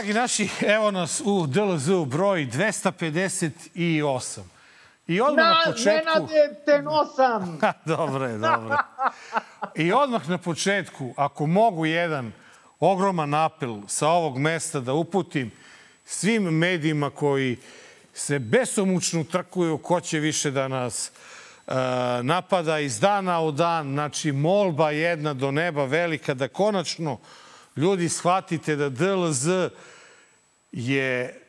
Dragi naši, evo nas u DLZ-u broj 258. I odmah na, na početku... Nenade, te nosam! dobro je, dobro. I odmah na početku, ako mogu jedan ogroman apel sa ovog mesta da uputim svim medijima koji se besomučno trkuju ko će više da nas uh, napada iz dana u dan. Znači, molba jedna do neba velika da konačno ljudi shvatite da DLZ je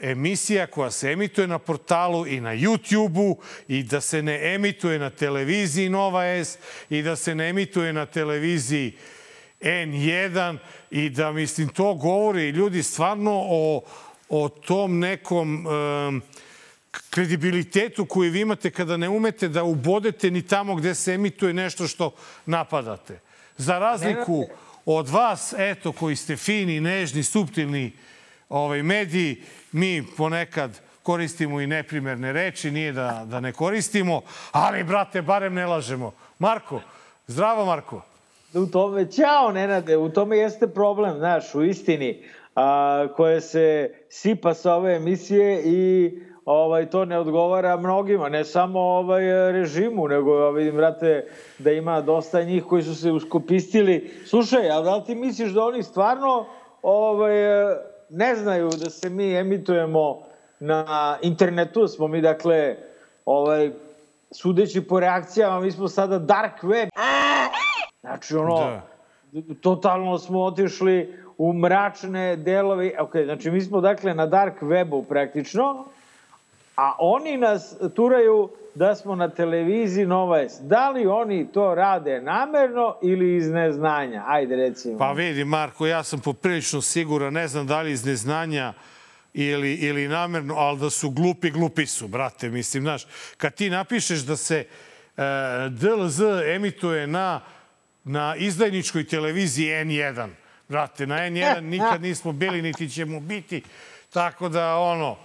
emisija koja se emituje na portalu i na YouTube-u i da se ne emituje na televiziji Nova S i da se ne emituje na televiziji N1 i da, mislim, to govori ljudi stvarno o, o tom nekom um, kredibilitetu koji vi imate kada ne umete da ubodete ni tamo gde se emituje nešto što napadate. Za razliku od vas, eto, koji ste fini, nežni, subtilni, ovaj, mediji, mi ponekad koristimo i neprimerne reči, nije da, da ne koristimo, ali, brate, barem ne lažemo. Marko, zdravo, Marko. U tome, ćao, Nenade, u tome jeste problem, znaš, u istini, a, koje se sipa sa ove emisije i ovaj to ne odgovara mnogima, ne samo ovaj režimu, nego vidim brate da ima dosta njih koji su se uskopistili. Slušaj, a da li ti misliš da oni stvarno ovaj ne znaju da se mi emitujemo na internetu, smo mi dakle ovaj sudeći po reakcijama, mi smo sada dark web. Znači ono, da. totalno smo otišli u mračne delove. Ok, znači mi smo dakle na dark webu praktično, a oni nas turaju da smo na televiziji Nova S. Da li oni to rade namerno ili iz neznanja? Ajde, recimo. Pa vidi, Marko, ja sam poprilično siguran, ne znam da li iz neznanja ili, ili namerno, ali da su glupi, glupi su, brate. Mislim, znaš, kad ti napišeš da se e, DLZ emituje na, na izdajničkoj televiziji N1, brate, na N1 nikad nismo bili, niti ćemo biti, tako da, ono,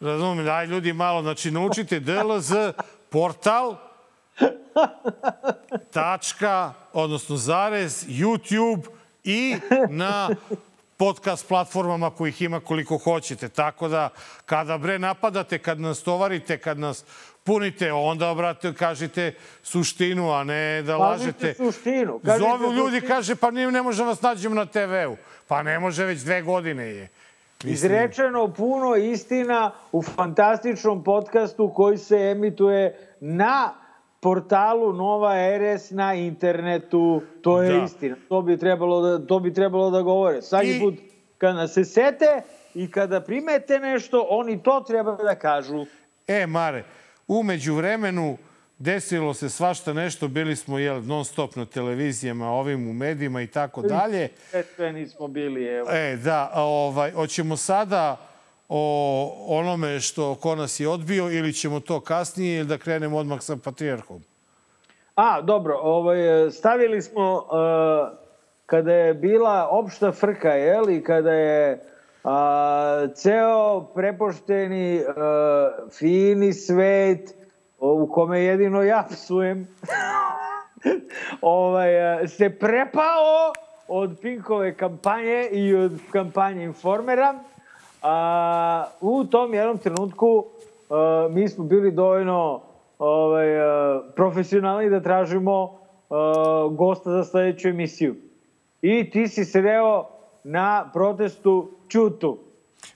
razumem, daj ljudi malo, znači, naučite DLZ, portal, tačka, odnosno zarez, YouTube i na podcast platformama kojih ima koliko hoćete. Tako da, kada bre napadate, kad nas tovarite, kad nas punite, onda obrate, kažite suštinu, a ne da lažete. Kažite suštinu. Kažite Zovu ljudi, suštinu. kaže, pa ne, ne može vas nađemo na TV-u. Pa ne može, već dve godine je. Izrečeno puno istina u fantastičnom podcastu koji se emituje na portalu Nova RS na internetu. To je da. istina. To bi trebalo da, to bi trebalo da govore. Svaki I... put kada se sete i kada primete nešto, oni to treba da kažu. E, Mare, umeđu vremenu desilo se svašta nešto, bili smo jel, non stop na televizijama, ovim u medijima i tako dalje. Sve nismo bili, evo. E, da, ovaj, hoćemo sada o onome što ko nas je odbio ili ćemo to kasnije ili da krenemo odmah sa patrijarhom? A, dobro, ovaj, stavili smo uh, kada je bila opšta frka, jel, i kada je a, ceo prepošteni, uh, fini svet u kome jedino ja psujem, ovaj, se prepao od Pinkove kampanje i od kampanje Informera. A, u tom jednom trenutku a, mi smo bili dovoljno ovaj, a, profesionalni da tražimo a, gosta za sledeću emisiju. I ti si sreo na protestu Čutu.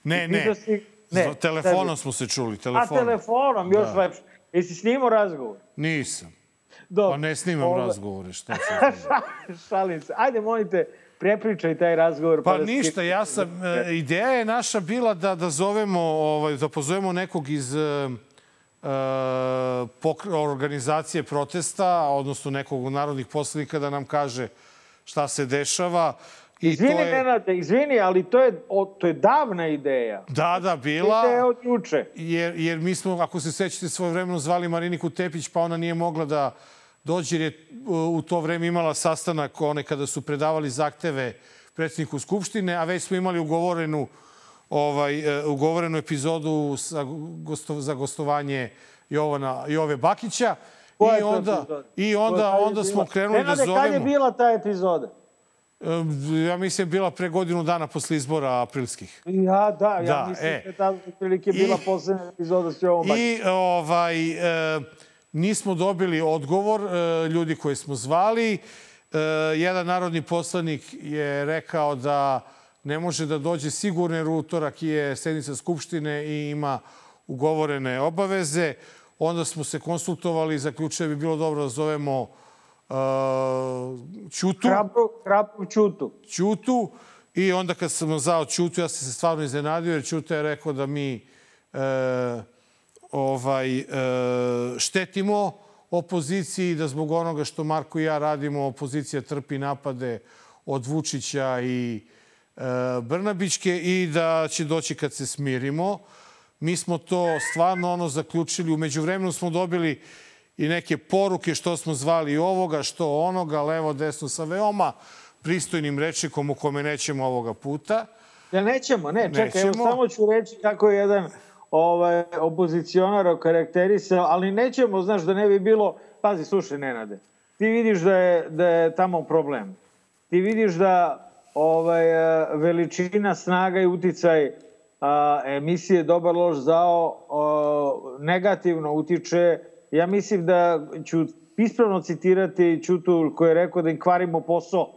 Ne, ne. Si, ne. Telefonom smo se čuli. Telefonom. A telefonom, još da. lepše. Jesi snimao razgovor? Nisam. Dobro. Pa ne snimam Ovo... razgovore, šta se Šalim se. Ajde, molite, prepričaj taj razgovor. Pa, pa da ništa, ja sam, e, ideja je naša bila da, da zovemo, ovaj, da pozovemo nekog iz uh, organizacije protesta, odnosno nekog od narodnih poslanika da nam kaže šta se dešava. I izvini, to je... Nenade, izvini, ali to je, o, to je davna ideja. Da, da, bila. Ideja od juče. Jer, jer mi smo, ako se sećate, svoje vremeno zvali Mariniku Tepić, pa ona nije mogla da dođe, jer je u to vreme imala sastanak one kada su predavali zahteve predsjedniku Skupštine, a već smo imali ugovorenu ovaj, e, ugovorenu epizodu sa, gosto, za gostovanje Jovana, Jove Bakića. Koja I onda, i onda, onda smo krenuli da zovemo... Nenade, kad je bila ta epizoda? Ja mislim, bila pre godinu dana posle izbora aprilskih. Ja, da, ja da, mislim e. da je tada prilike bila poslednja epizoda s ovom I ovaj, e, nismo dobili odgovor e, ljudi koje smo zvali. E, jedan narodni poslanik je rekao da ne može da dođe sigurno jer utorak je sednica Skupštine i ima ugovorene obaveze. Onda smo se konsultovali i zaključili da bi bilo dobro da zovemo uh, Ćutu. Hrabru, hrabru Ćutu. Ćutu. I onda kad sam zao Ćutu, ja sam se stvarno iznenadio jer Ćuta je rekao da mi uh, ovaj, uh, štetimo opoziciji, da zbog onoga što Marko i ja radimo, opozicija trpi napade od Vučića i uh, Brnabićke i da će doći kad se smirimo. Mi smo to stvarno ono zaključili. Umeđu vremenu smo dobili i neke poruke što smo zvali ovoga, što onoga, levo, desno, sa veoma pristojnim rečikom u kome nećemo ovoga puta. Ja nećemo, ne, čekaj, nećemo. evo samo ću reći kako je jedan ovaj, opozicionar okarakterisao, ali nećemo, znaš, da ne bi bilo, pazi, slušaj, Nenade, ti vidiš da je, da je tamo problem. Ti vidiš da ovaj, veličina, snaga i uticaj a, emisije Dobar loš zao a, negativno utiče. Ja mislim da ću ispravno citirati Ćutu koji je rekao da im kvarimo posao.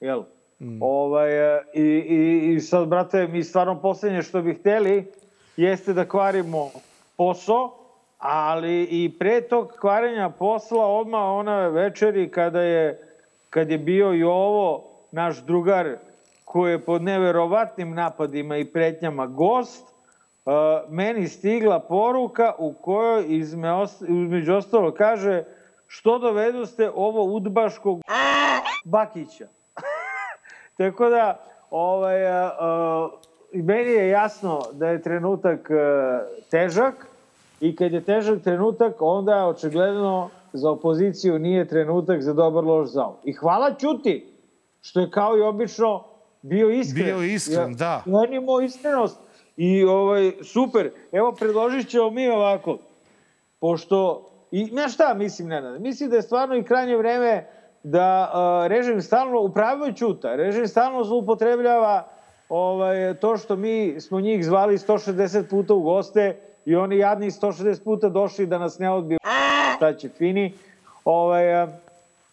Jel? Mm. Ovaj, i, i, I sad, brate, mi stvarno poslednje što bi hteli jeste da kvarimo posao, ali i pre tog kvarenja posla odmah ona večeri kada je, kad je bio i ovo naš drugar koji je pod neverovatnim napadima i pretnjama gost, meni stigla poruka u kojoj izme, između ostalo kaže što dovedu ste ovo udbaškog Bakića. Tako da, ovaj, uh, uh, meni je jasno da je trenutak uh, težak i kad je težak trenutak, onda očigledno za opoziciju nije trenutak za dobar loš zao. I hvala Ćuti, što je kao i obično bio iskren. Bio iskren, ja, da. Imao iskrenost. I ovaj, super. Evo, predložit ćemo mi ovako. Pošto, i ne šta mislim, Nenad, mislim da je stvarno i krajnje vreme da uh, režim stalno, upravio čuta, režim stalno zloupotrebljava ovaj, to što mi smo njih zvali 160 puta u goste i oni jadni 160 puta došli da nas ne odbiju šta će fini. Ovaj, uh,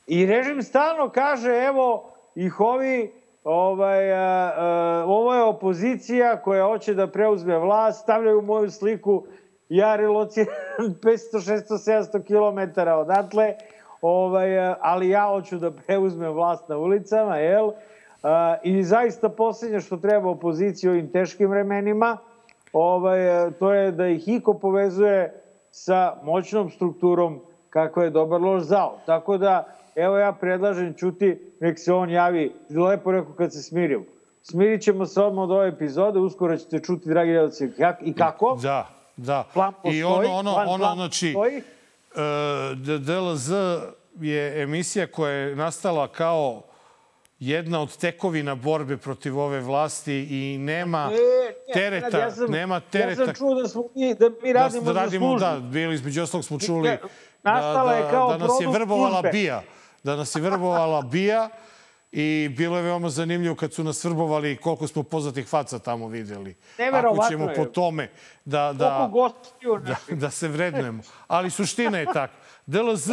I režim stalno kaže, evo, ih ovi ovaj, a, a, ovo je opozicija koja hoće da preuzme vlast, stavljaju moju sliku, ja relociram 500, 600, 700 km odatle, ovaj, a, ali ja hoću da preuzmem vlast na ulicama, jel? A, I zaista posljednje što treba opoziciji u ovim teškim vremenima, ovaj, to je da ih Iko povezuje sa moćnom strukturom kako je dobar loš zao. Tako da, evo ja predlažem čuti, nek se on javi, lepo rekao kad se smirio. Smirit ćemo se odmah od ove epizode, uskoro ćete čuti, dragi gledalci, i kako. Da, da. Plan postoji, I ono, ono, plan, ono, plan znači, uh, DLZ je emisija koja je nastala kao jedna od tekovina borbe protiv ove vlasti i nema e, tereta, ja sam, nema tereta. Ja sam čuo da, smo mi, da mi radimo da, da radimo, da, bili između ostalog smo čuli da, da, da, da nas je vrbovala službe. bija da nas je vrbovala bija i bilo je veoma zanimljivo kad su nas vrbovali koliko smo poznatih faca tamo videli. Ako ćemo po tome da, da, da, da se vrednujemo. Ali suština je tak. DLZ,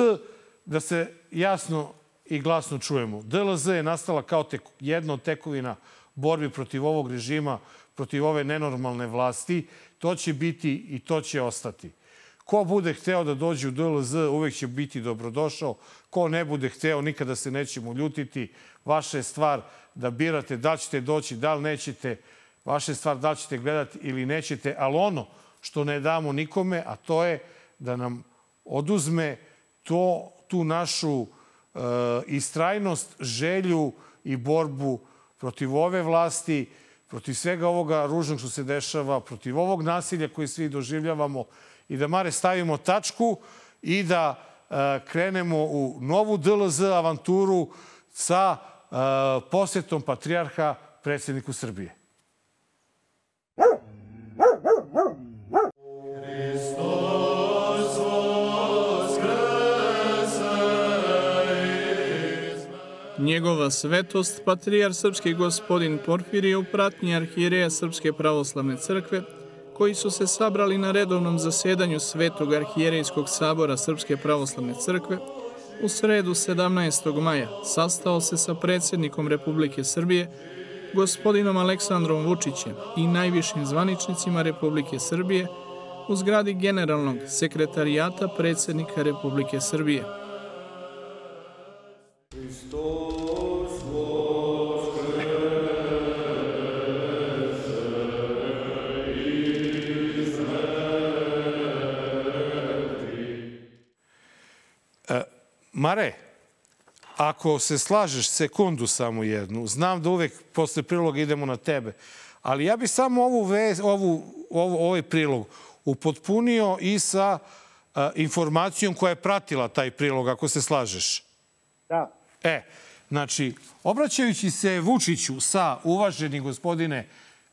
da se jasno i glasno čujemo, DLZ je nastala kao tek, jedna od tekovina borbi protiv ovog režima, protiv ove nenormalne vlasti. To će biti i to će ostati. Ko bude hteo da dođe u DLZ, uvek će biti dobrodošao. Ko ne bude hteo, nikada se nećemo ljutiti. Vaša je stvar da birate da ćete doći, da li nećete. Vaša je stvar da ćete gledati ili nećete. Ali ono što ne damo nikome, a to je da nam oduzme to, tu našu e, istrajnost, želju i borbu protiv ove vlasti, protiv svega ovoga ružnog što se dešava, protiv ovog nasilja koje svi doživljavamo i da Mare stavimo tačku i da e, krenemo u novu DLZ avanturu sa e, posjetom patrijarha predsjedniku Srbije. Njegova svetost, patrijar srpski gospodin Porfirije u pratnji arhijereja Srpske pravoslavne crkve, koji su se sabrali na redovnom zasedanju Svetog arhijerejskog sabora Srpske pravoslavne crkve, u sredu 17. maja sastao se sa predsjednikom Republike Srbije, gospodinom Aleksandrom Vučićem i najvišim zvaničnicima Republike Srbije u zgradi Generalnog sekretarijata predsjednika Republike Srbije. Mare, ako se slažeš sekundu samo jednu, znam da uvek posle priloga idemo na tebe, ali ja bih samo ovu vez, ovu, ovu, ovaj prilog upotpunio i sa a, informacijom koja je pratila taj prilog, ako se slažeš. Da. E, znači, obraćajući se Vučiću sa uvaženi gospodine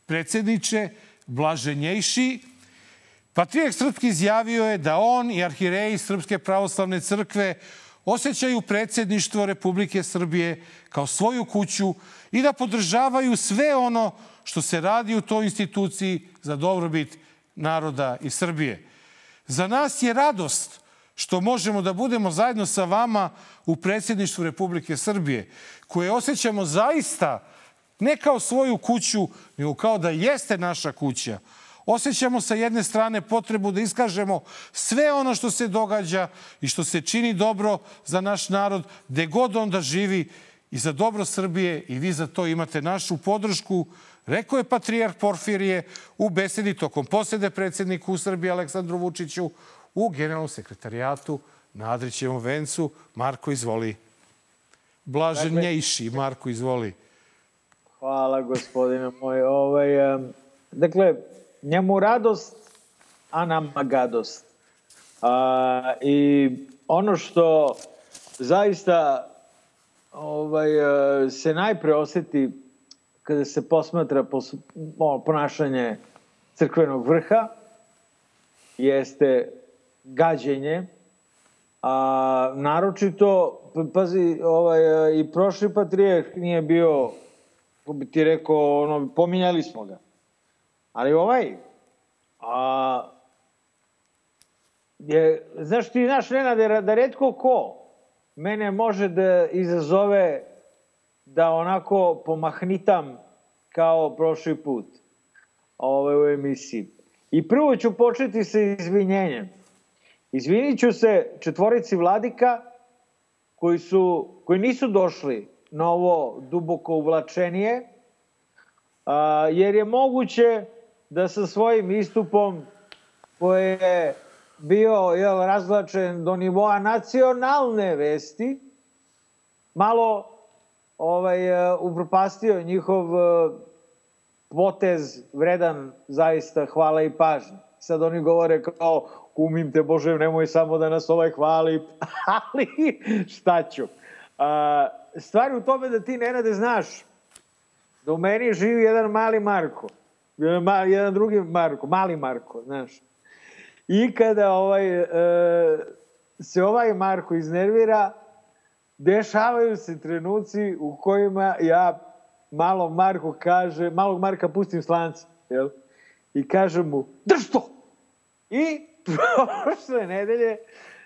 predsjedniče, blaženjejši, Patrijek Srpski izjavio je da on i arhireji Srpske pravoslavne crkve osjećaju predsjedništvo Republike Srbije kao svoju kuću i da podržavaju sve ono što se radi u toj instituciji za dobrobit naroda i Srbije. Za nas je radost što možemo da budemo zajedno sa vama u predsjedništvu Republike Srbije, koje osjećamo zaista ne kao svoju kuću, nego kao da jeste naša kuća osjećamo sa jedne strane potrebu da iskažemo sve ono što se događa i što se čini dobro za naš narod, gde god on da živi i za dobro Srbije i vi za to imate našu podršku, rekao je patrijar Porfirije u besedi tokom posede predsjedniku u Srbiji Aleksandru Vučiću u generalnom sekretarijatu na Adrićevom vencu. Marko, izvoli. Blaženjejši, Marko, izvoli. Hvala, gospodine moj. Ovaj, um, dakle, njemu radost, a nama gadost. A, I ono što zaista ovaj, se najpre oseti kada se posmatra pos, ponašanje crkvenog vrha jeste gađenje, a naročito, pazi, ovaj, i prošli patrijeh nije bio, bi ti rekao, ono, pominjali smo ga. Ali ovaj, a, je, znaš ti, znaš, Nenade, da redko ko mene može da izazove da onako pomahnitam kao prošli put ovaj, u emisiji. I prvo ću početi sa izvinjenjem. Izvinit ću se četvorici vladika koji, su, koji nisu došli na ovo duboko uvlačenije, a, jer je moguće da sa svojim istupom koji je bio jel, razlačen do nivoa nacionalne vesti, malo ovaj, upropastio njihov e, potez vredan zaista hvala i pažnje. Sad oni govore kao kumim te Bože, nemoj samo da nas ovaj hvali, ali šta ću. A, stvar u tome da ti, Nenade, znaš da u meni živi jedan mali Marko jedan, drugi Marko, mali Marko, znaš. I kada ovaj, e, se ovaj Marko iznervira, dešavaju se trenuci u kojima ja malo Marko kaže, malog Marka pustim slanca, jel? I kaže mu, drž to! I prošle nedelje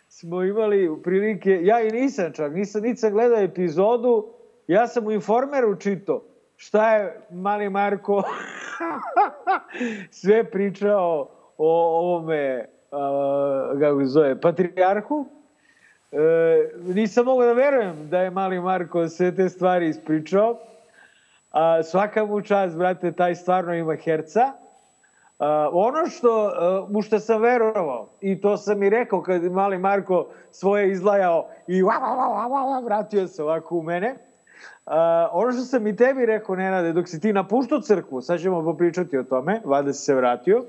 smo imali prilike, ja i nisam čak, nisam, nisam gledao epizodu, ja sam u Informeru čito šta je mali Marko sve pričao o ovome, uh, kako se zove, patrijarhu. E, nisam mogao da verujem da je mali Marko sve te stvari ispričao. A, svaka mu čast, brate, taj stvarno ima herca. A, ono što, a, u što sam verovao, i to sam i rekao kad mali Marko svoje izlajao i vratio se ovako u mene, Uh, ono što sam i tebi rekao, Nenade, dok si ti napuštao crkvu, sad ćemo popričati o tome, vada si se vratio,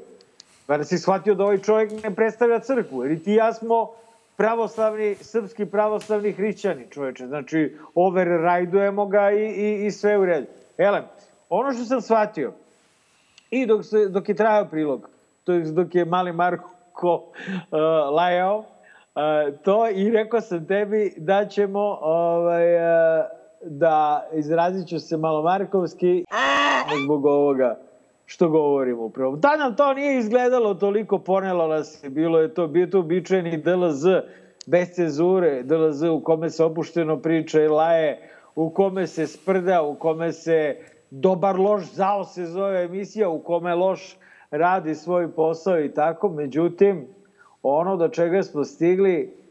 vada si shvatio da ovaj čovjek ne predstavlja crkvu, jer i ti i ja smo pravoslavni, srpski pravoslavni hrišćani, čoveče. Znači, overrajdujemo ga i, i, i sve u redu. Ele, ono što sam shvatio, i dok, se, dok je trajao prilog, to je dok je mali Marko uh, lajao, uh, to i rekao sam tebi da ćemo ovaj, uh, da izrazit ću se malo markovski zbog ovoga što govorimo upravo. Da nam to nije izgledalo toliko, ponelo nas je, bilo je to, bio to običajni DLZ, bez cenzure, DLZ u kome se opušteno priča i laje, u kome se sprda, u kome se dobar loš zao se zove emisija, u kome loš radi svoj posao i tako. Međutim, ono do čega smo stigli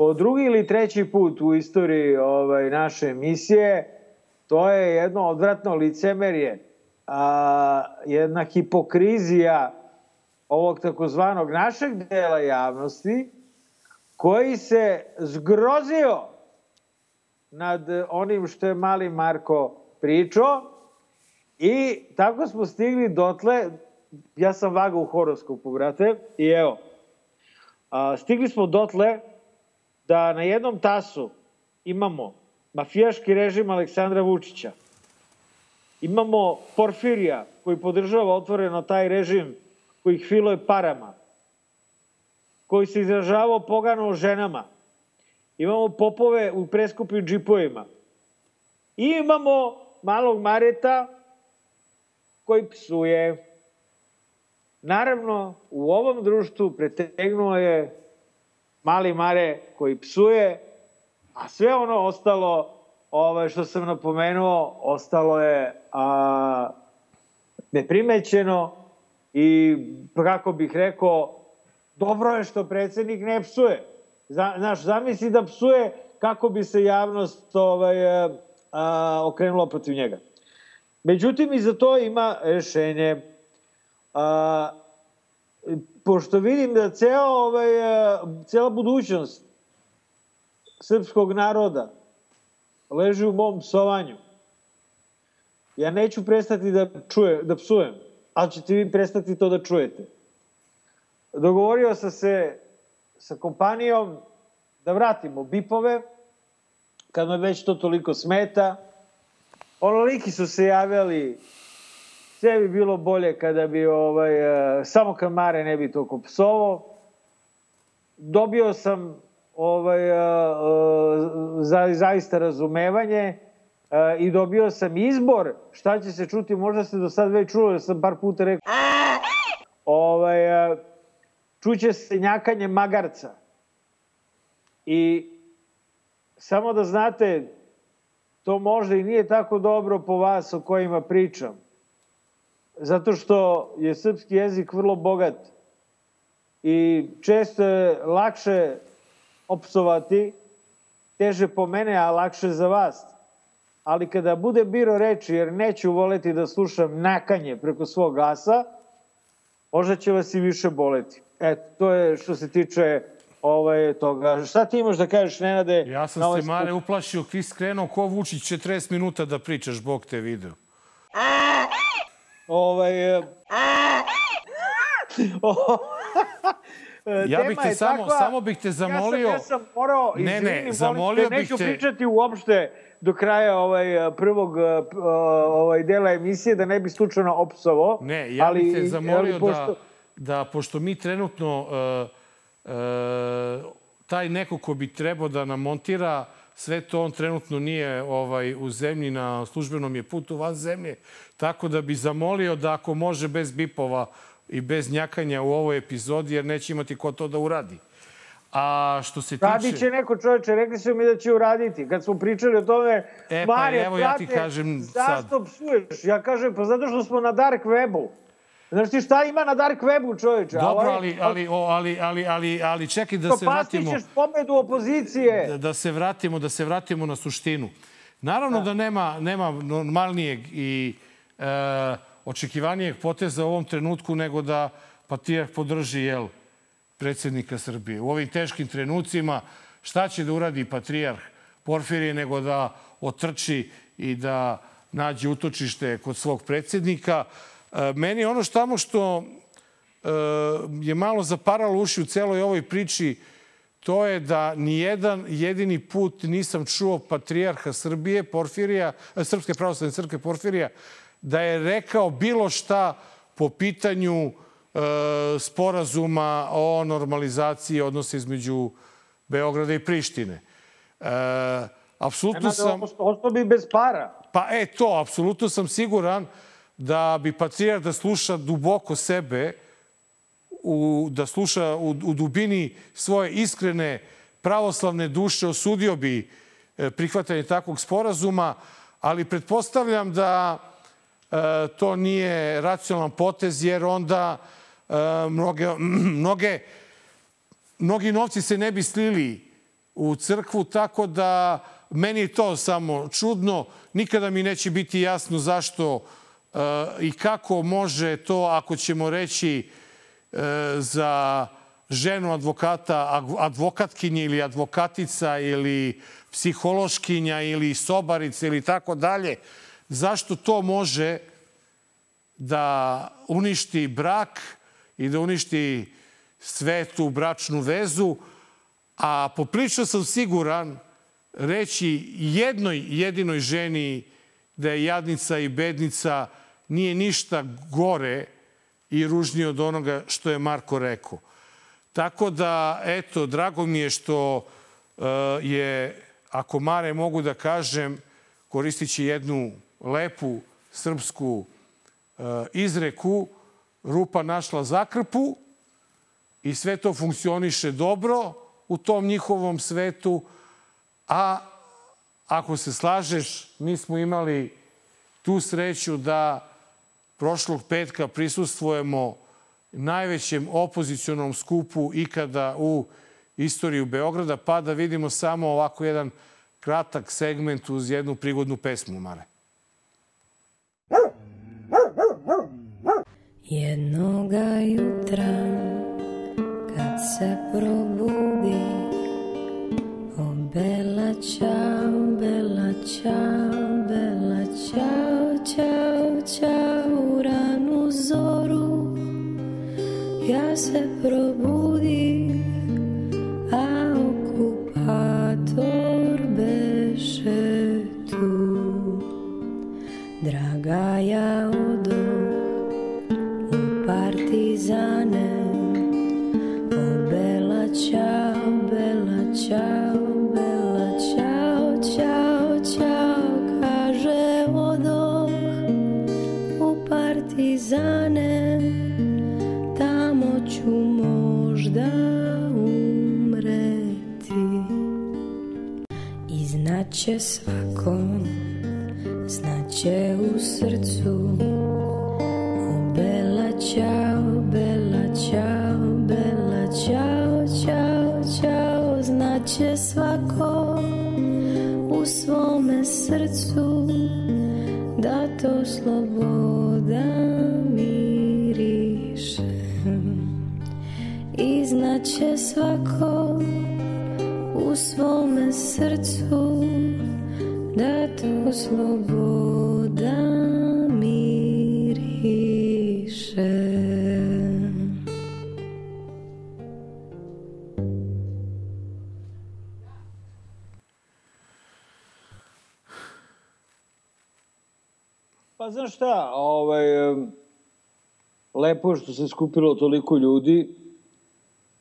po drugi ili treći put u istoriji ovaj, naše emisije, to je jedno odvratno licemerje, a, jedna hipokrizija ovog takozvanog našeg dela javnosti, koji se zgrozio nad onim što je mali Marko pričao i tako smo stigli dotle, ja sam vagao u horoskopu, brate, i evo, a, stigli smo dotle da na jednom tasu imamo mafijaški režim Aleksandra Vučića, imamo Porfirija koji podržava otvoreno taj režim koji ih parama, koji se izražavao pogano o ženama, imamo popove u preskupim džipovima. I imamo malog Mareta koji psuje. Naravno, u ovom društvu pretegnuo je mali Mare koji psuje, a sve ono ostalo, ovaj, što sam napomenuo, ostalo je a, neprimećeno i, kako bih rekao, dobro je što predsednik ne psuje. Znaš, zamisli da psuje kako bi se javnost ovaj, a, a, okrenula protiv njega. Međutim, i za to ima rešenje. A, pošto vidim da ceo, ovaj, cela budućnost srpskog naroda leži u mom psovanju, ja neću prestati da, čuje, da psujem, ali ćete vi prestati to da čujete. Dogovorio sam se sa kompanijom da vratimo bipove, kad me već to toliko smeta. Onoliki su se javljali sve bi bilo bolje kada bi ovaj, e, samo kamare ne bi to psovo. Dobio sam ovaj, e, e, za, zaista razumevanje i dobio sam izbor šta će se čuti, možda ste do sad već čuli, sam par puta rekao. Ovaj, čuće se njakanje magarca. I samo da znate, to možda i nije tako dobro po vas o kojima pričam zato što je srpski jezik vrlo bogat i često je lakše opsovati, teže po mene, a lakše za vas. Ali kada bude biro reči, jer neću voleti da slušam nakanje preko svog glasa, možda će vas i više boleti. Eto, to je što se tiče ovaj, toga. Šta ti imaš da kažeš, Nenade? Ja sam ovaj se, Mare, uplašio, ti skrenuo ko Vučić 40 minuta da pričaš, Bog te video. Ovaj, e, ja bih te samo, takva, samo bih te zamolio... Ja sam, ja sam morao, ne, izvini, ne, zamolio te, bih te... Neću pričati uopšte do kraja ovaj, prvog ovaj, dela emisije, da ne bi slučajno opsovo. Ne, ja ali, bih te zamolio ali, pošto... da, da, pošto mi trenutno uh, uh, taj neko ko bi trebao da nam montira sve to on trenutno nije ovaj u zemlji, na službenom je putu van zemlje, tako da bi zamolio da ako može bez bipova i bez njakanja u ovoj epizodi, jer neće imati ko to da uradi. A što se tiče... Radit će neko čoveče, rekli su mi da će uraditi. Kad smo pričali o tome, e, pa, Marija, evo ja ti kažem sad. Zašto psuješ? Ja kažem, pa zato što smo na dark webu. Znaš ti šta ima na dark webu, čoveče? Dobro, ali, ali, ali, ali, ali, ali čekaj da se vratimo... ćeš pobedu opozicije. Da, da, se vratimo, da se vratimo na suštinu. Naravno da, da nema, nema normalnijeg i e, očekivanijeg poteza u ovom trenutku nego da Patrijarh podrži, jel, predsednika Srbije. U ovim teškim trenucima šta će da uradi Patrijarh Porfirije nego da otrči i da nađe utočište kod svog predsednika. E, meni ono što tamo što e, je malo zaparalo uši u celoj ovoj priči, to je da ni jedan jedini put nisam čuo patrijarha Srbije, Porfirija, e, Srpske pravoslavne crkve Porfirija, da je rekao bilo šta po pitanju e, sporazuma o normalizaciji odnosa između Beograda i Prištine. E, apsolutno sam... Ostao bi bez para. Pa e, to, apsolutno sam siguran da bi patrijarh da sluša duboko sebe, u, da sluša u, u dubini svoje iskrene pravoslavne duše, osudio bi e, prihvatanje takvog sporazuma, ali pretpostavljam da e, to nije racionalan potez, jer onda e, mnoge, mnoge, mnogi novci se ne bi slili u crkvu, tako da meni je to samo čudno. Nikada mi neće biti jasno zašto i kako može to, ako ćemo reći, e, za ženu advokata, advokatkinje ili advokatica ili psihološkinja ili sobarica ili tako dalje, zašto to može da uništi brak i da uništi svetu bračnu vezu, a poprično sam siguran reći jednoj jedinoj ženi da je jadnica i bednica nije ništa gore i ružnije od onoga što je Marko rekao. Tako da, eto, drago mi je što uh, je, ako Mare mogu da kažem, koristići jednu lepu srpsku uh, izreku, rupa našla zakrpu i sve to funkcioniše dobro u tom njihovom svetu, a ako se slažeš, mi smo imali tu sreću da prošlog petka prisustvujemo najvećem opozicionom skupu ikada u istoriju Beograda, pa da vidimo samo ovako jedan kratak segment uz jednu prigodnu pesmu, Mare. Jednoga jutra kad se probudi O bela čao, bela čao, bela čao, čao, čao zoru ja se probudim A okupator beše tu Draga ja odoh partizane O I znaće svakom, znaće u srcu. Bella ciao, bella ciao, bella ciao, ciao, ciao Znaće svako u svome srcu Da to sloboda miriše I znaće svako u svome srcu Da sloboda miriše. Pa šta, ovaj, lepo je što se skupilo toliko ljudi,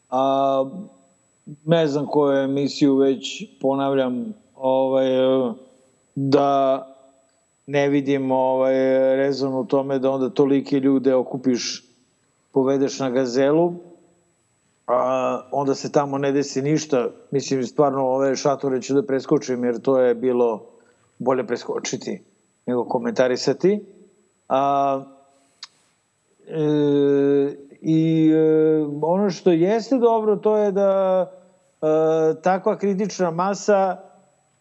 a ne znam koju emisiju već ponavljam, ovaj, da ne vidim ovaj, rezon u tome da onda tolike ljude okupiš, povedeš na gazelu, a onda se tamo ne desi ništa. Mislim, stvarno ove šatore ću da preskočim, jer to je bilo bolje preskočiti nego komentarisati. A, e, I e, ono što jeste dobro, to je da e, takva kritična masa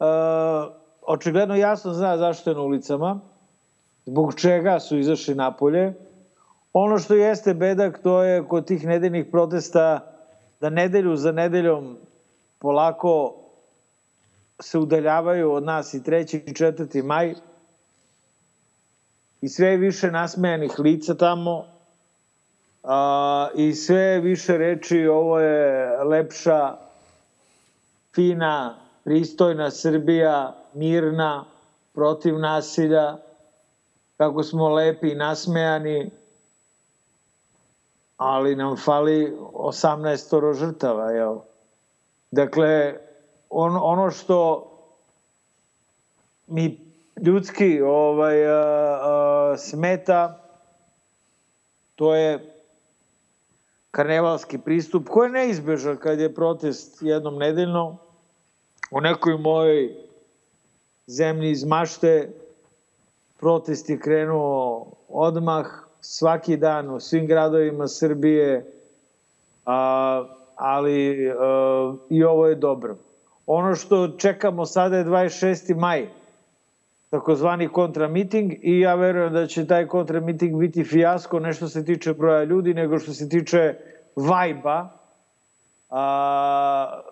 e, očigledno jasno zna zašto je na ulicama, zbog čega su izašli napolje. Ono što jeste bedak, to je kod tih nedeljnih protesta da nedelju za nedeljom polako se udaljavaju od nas i 3. i 4. maj i sve više nasmejanih lica tamo a, i sve više reči ovo je lepša, fina, pristojna Srbija, mirna, protiv nasilja, kako smo lepi i nasmejani, ali nam fali 18 žrtava, jel? Dakle, on, ono što mi ljudski ovaj, a, a, smeta, to je karnevalski pristup koji je neizbežan kad je protest jednom nedeljno u nekoj mojoj zemlji iz mašte protest je krenuo odmah svaki dan u svim gradovima Srbije a, ali a, i ovo je dobro ono što čekamo sada je 26. maj takozvani kontramiting i ja verujem da će taj kontramiting biti fijasko ne što se tiče broja ljudi, nego što se tiče vajba. A,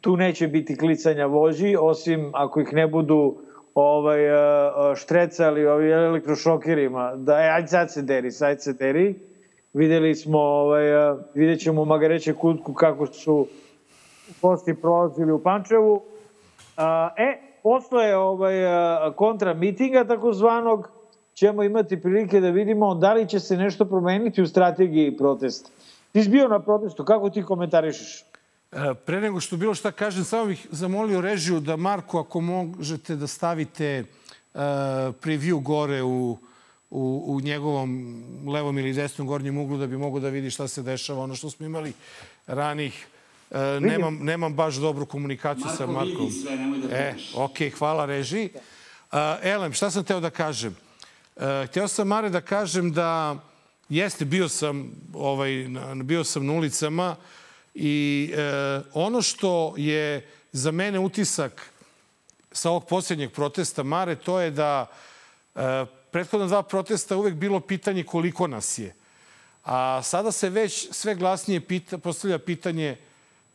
tu neće biti klicanja vođi, osim ako ih ne budu ovaj, štrecali ovi elektrošokerima, da je, ajde sad se deri, sad se deri. Videli smo, ovaj, vidjet ćemo Magareće kutku kako su gosti prolazili u Pančevu. A, e, posle ovaj, kontra mitinga takozvanog ćemo imati prilike da vidimo da li će se nešto promeniti u strategiji protesta. Ti si bio na protestu, kako ti komentarišeš? E, pre nego što bilo šta kažem, samo bih zamolio režiju da Marko, ako možete da stavite uh, preview gore u, u, u njegovom levom ili desnom gornjem uglu da bi mogo da vidi šta se dešava, ono što smo imali ranih E, nemam, nemam baš dobru komunikaciju Marko sa Markom. Marko vidi sve, nemoj da E, ok, hvala reži. Uh, Elem, šta sam teo da kažem? Uh, hteo sam, Mare, da kažem da jeste, bio sam, ovaj, bio sam na ulicama i uh, ono što je za mene utisak sa ovog posljednjeg protesta, Mare, to je da uh, prethodna dva protesta uvek bilo pitanje koliko nas je. A sada se već sve glasnije pita, postavlja pitanje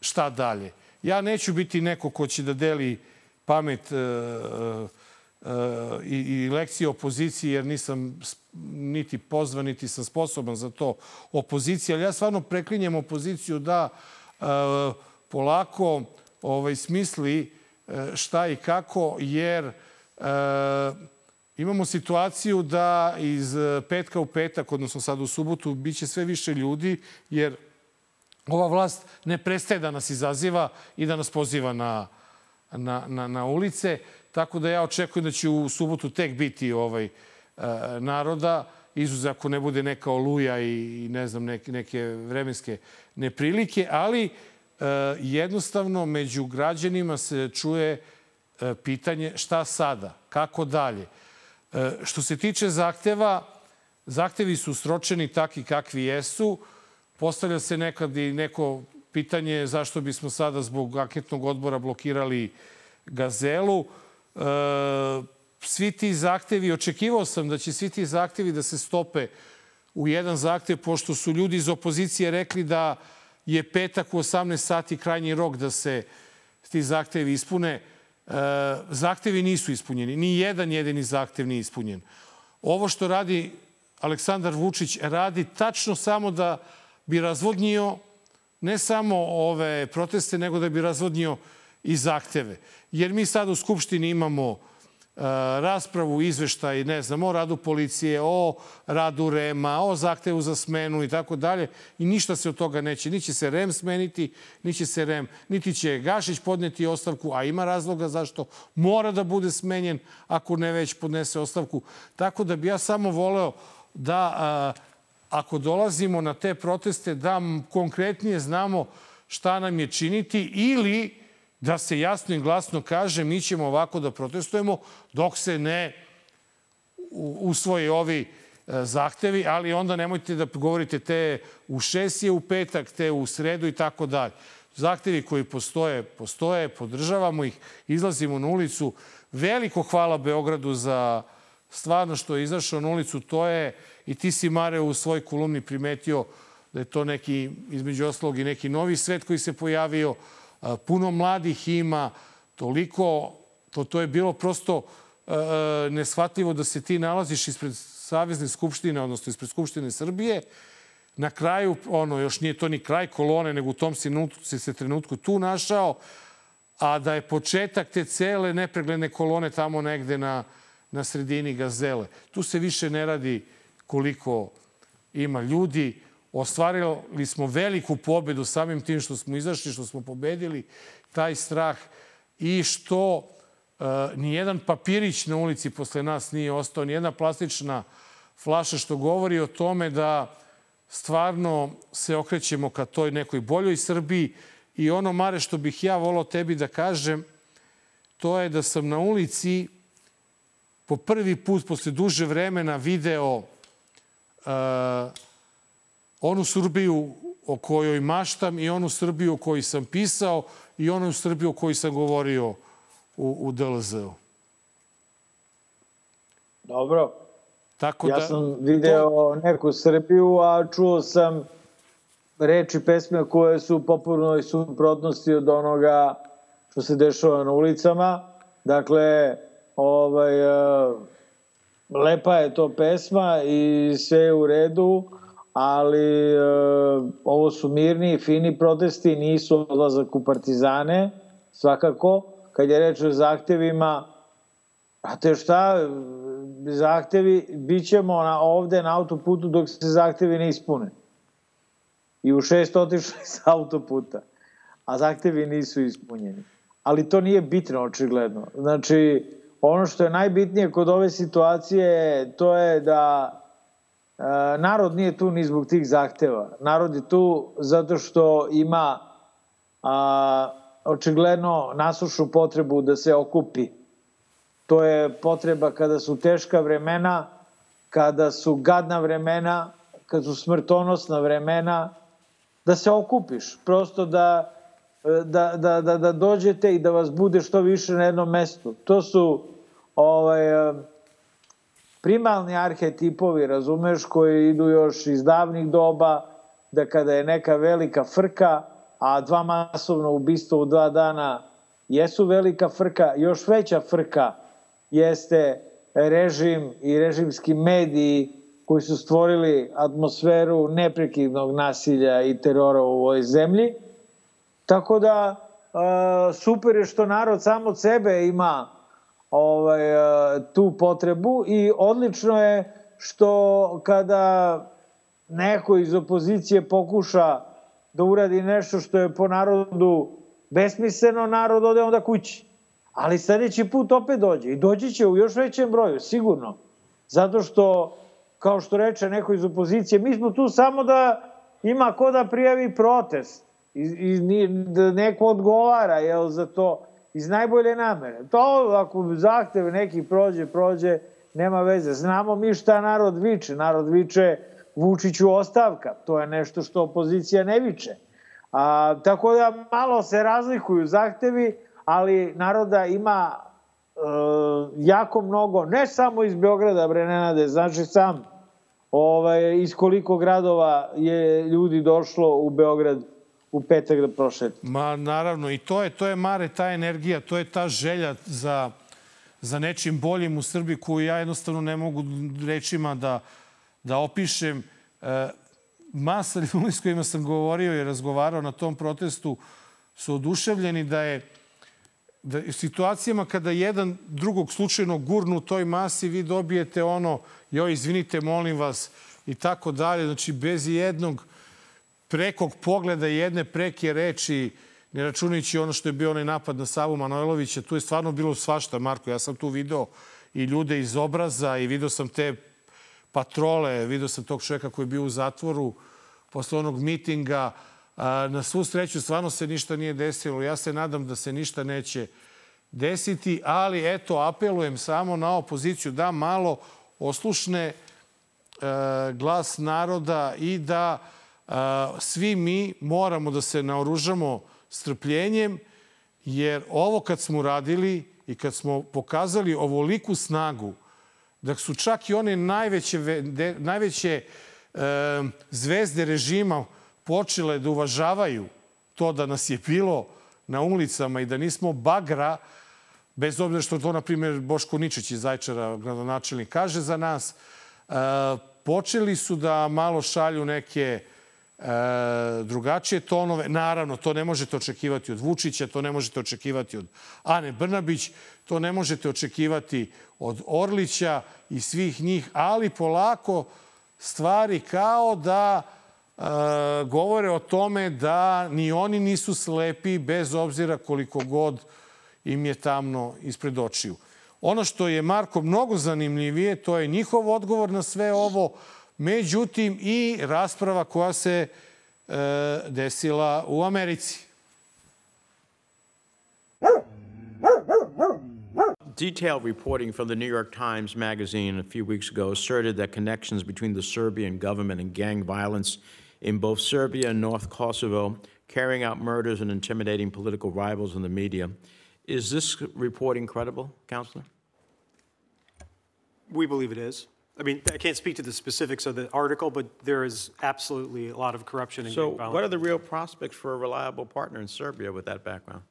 šta dalje. Ja neću biti neko ko će da deli pamet e, e, i, i lekcije opoziciji, jer nisam niti pozvan, niti sam sposoban za to opozicija. Ali ja stvarno preklinjem opoziciju da e, polako ovaj, smisli e, šta i kako, jer e, imamo situaciju da iz petka u petak, odnosno sad u subotu, biće sve više ljudi, jer ova vlast ne prestaje da nas izaziva i da nas poziva na, na, na, na ulice. Tako da ja očekujem da će u subotu tek biti ovaj, e, naroda, izuz ako ne bude neka oluja i, ne znam, neke, neke vremenske neprilike, ali e, jednostavno među građanima se čuje e, pitanje šta sada, kako dalje. Što se tiče zahteva, zahtevi su sročeni takvi kakvi jesu. Postavlja se nekad i neko pitanje zašto bismo sada zbog anketnog odbora blokirali Gazelu. E, svi ti zahtevi, očekivao sam da će svi ti zahtevi da se stope u jedan zahtev, pošto su ljudi iz opozicije rekli da je petak u 18 sati krajnji rok da se ti zahtevi ispune. E, zahtevi nisu ispunjeni. Ni jedan jedini zahtev nije ispunjen. Ovo što radi Aleksandar Vučić radi tačno samo da bi razvodnio ne samo ove proteste, nego da bi razvodnio i zahteve. Jer mi sad u Skupštini imamo e, raspravu, izveštaj, ne znam, o radu policije, o radu REMA, o zahtevu za smenu i tako dalje. I ništa se od toga neće. Niće se REM smeniti, niće se REM, niti će Gašić podneti ostavku, a ima razloga zašto mora da bude smenjen ako ne već podnese ostavku. Tako da bi ja samo voleo da a, ako dolazimo na te proteste da konkretnije znamo šta nam je činiti ili da se jasno i glasno kaže mi ćemo ovako da protestujemo dok se ne usvoje ovi e, zahtevi, ali onda nemojte da govorite te u šest je u petak, te u sredu i tako dalje. Zahtevi koji postoje, postoje, podržavamo ih, izlazimo na ulicu. Veliko hvala Beogradu za stvarno što je izašao na ulicu. To je I ti si, Mare, u svoj kolumni primetio da je to neki, između oslog, i neki novi svet koji se pojavio. Puno mladih ima, toliko, to, to je bilo prosto e, neshvatljivo da se ti nalaziš ispred Savezne skupštine, odnosno ispred Skupštine Srbije. Na kraju, ono, još nije to ni kraj kolone, nego u tom si, si se trenutku tu našao, a da je početak te cele nepregledne kolone tamo negde na, na sredini gazele. Tu se više ne radi koliko ima ljudi. Ostvarili smo veliku pobedu samim tim što smo izašli, što smo pobedili taj strah i što ni jedan papirić na ulici posle nas nije ostao, ni jedna plastična flaša što govori o tome da stvarno se okrećemo ka toj nekoj boljoj Srbiji. I ono, Mare, što bih ja volao tebi da kažem, to je da sam na ulici po prvi put posle duže vremena video uh, onu Srbiju o kojoj maštam i onu Srbiju o kojoj sam pisao i onu Srbiju o kojoj sam govorio u, u DLZ-u. Dobro. Tako ja da, sam video to... neku Srbiju, a čuo sam reči pesme koje su popularno i suprotnosti od onoga što se dešava na ulicama. Dakle, ovaj, e, lepa je to pesma i sve je u redu, ali e, ovo su mirni i fini protesti, nisu odlazak u partizane, svakako. Kad je reč o zahtevima, a te šta, zahtevi, bit ćemo na, ovde na autoputu dok se zahtevi ne ispune. I u šest otišli sa autoputa, a zahtevi nisu ispunjeni. Ali to nije bitno, očigledno. Znači, ono što je najbitnije kod ove situacije, to je da narod nije tu ni zbog tih zahteva. Narod je tu zato što ima a, očigledno nasušu potrebu da se okupi To je potreba kada su teška vremena, kada su gadna vremena, kad su smrtonosna vremena, da se okupiš, prosto da, da, da, da, da dođete i da vas bude što više na jednom mestu. To su ovaj, primalni arhetipovi, razumeš, koji idu još iz davnih doba, da kada je neka velika frka, a dva masovna ubistva u dva dana jesu velika frka, još veća frka jeste režim i režimski mediji koji su stvorili atmosferu neprekidnog nasilja i terora u ovoj zemlji. Tako da super je što narod sam od sebe ima ovaj, tu potrebu i odlično je što kada neko iz opozicije pokuša da uradi nešto što je po narodu besmisleno, narod ode onda kući. Ali sledeći put opet dođe i doći će u još većem broju, sigurno. Zato što, kao što reče neko iz opozicije, mi smo tu samo da ima ko da prijavi protest i, i da neko odgovara jel, za to iz najbolje namere. To ako zahtev neki prođe, prođe, nema veze. Znamo mi šta narod viče. Narod viče Vučiću ostavka. To je nešto što opozicija ne viče. A, tako da malo se razlikuju zahtevi, ali naroda ima e, jako mnogo, ne samo iz Beograda, bre Nenade, znači sam ovaj, iz koliko gradova je ljudi došlo u Beograd u petak da prošete. Ma naravno, i to je, to je Mare, ta energija, to je ta želja za, za nečim boljim u Srbiji koju ja jednostavno ne mogu rečima da, da opišem. E, masa ljudi s kojima sam govorio i razgovarao na tom protestu su oduševljeni da je da u situacijama kada jedan drugog slučajno gurnu u toj masi, vi dobijete ono, joj, izvinite, molim vas, i tako dalje. Znači, bez jednog prekog pogleda, jedne preke reči, ne računajući ono što je bio onaj napad na Savu Manojlovića, tu je stvarno bilo svašta, Marko. Ja sam tu video i ljude iz obraza i video sam te patrole, video sam tog čoveka koji je bio u zatvoru posle onog mitinga, Na svu sreću stvarno se ništa nije desilo. Ja se nadam da se ništa neće desiti, ali eto, apelujem samo na opoziciju da malo oslušne e, glas naroda i da svi mi moramo da se naoružamo strpljenjem, jer ovo kad smo radili i kad smo pokazali ovoliku snagu, da su čak i one najveće, najveće e, zvezde režima počele da uvažavaju to da nas je bilo na ulicama i da nismo bagra, bez obzira što to, na primjer, Boško Ničić iz Zajčara, gradonačelnik, kaže za nas, e, počeli su da malo šalju neke drugačije tonove. Naravno, to ne možete očekivati od Vučića, to ne možete očekivati od Ane Brnabić, to ne možete očekivati od Orlića i svih njih, ali polako stvari kao da govore o tome da ni oni nisu slepi bez obzira koliko god im je tamno ispred očiju. Ono što je Marko mnogo zanimljivije, to je njihov odgovor na sve ovo, međutim i rasprava koja se e, desila u Americi. Detailed reporting from the New York Times Magazine a few weeks ago asserted that connections between the Serbian government and gang violence in both Serbia and North Kosovo, carrying out murders and intimidating political rivals in the media. Is this reporting credible, Counselor? We believe it is. I mean, I can't speak to the specifics of the article, but there is absolutely a lot of corruption and So, gang violence. what are the real prospects for a reliable partner in Serbia with that background?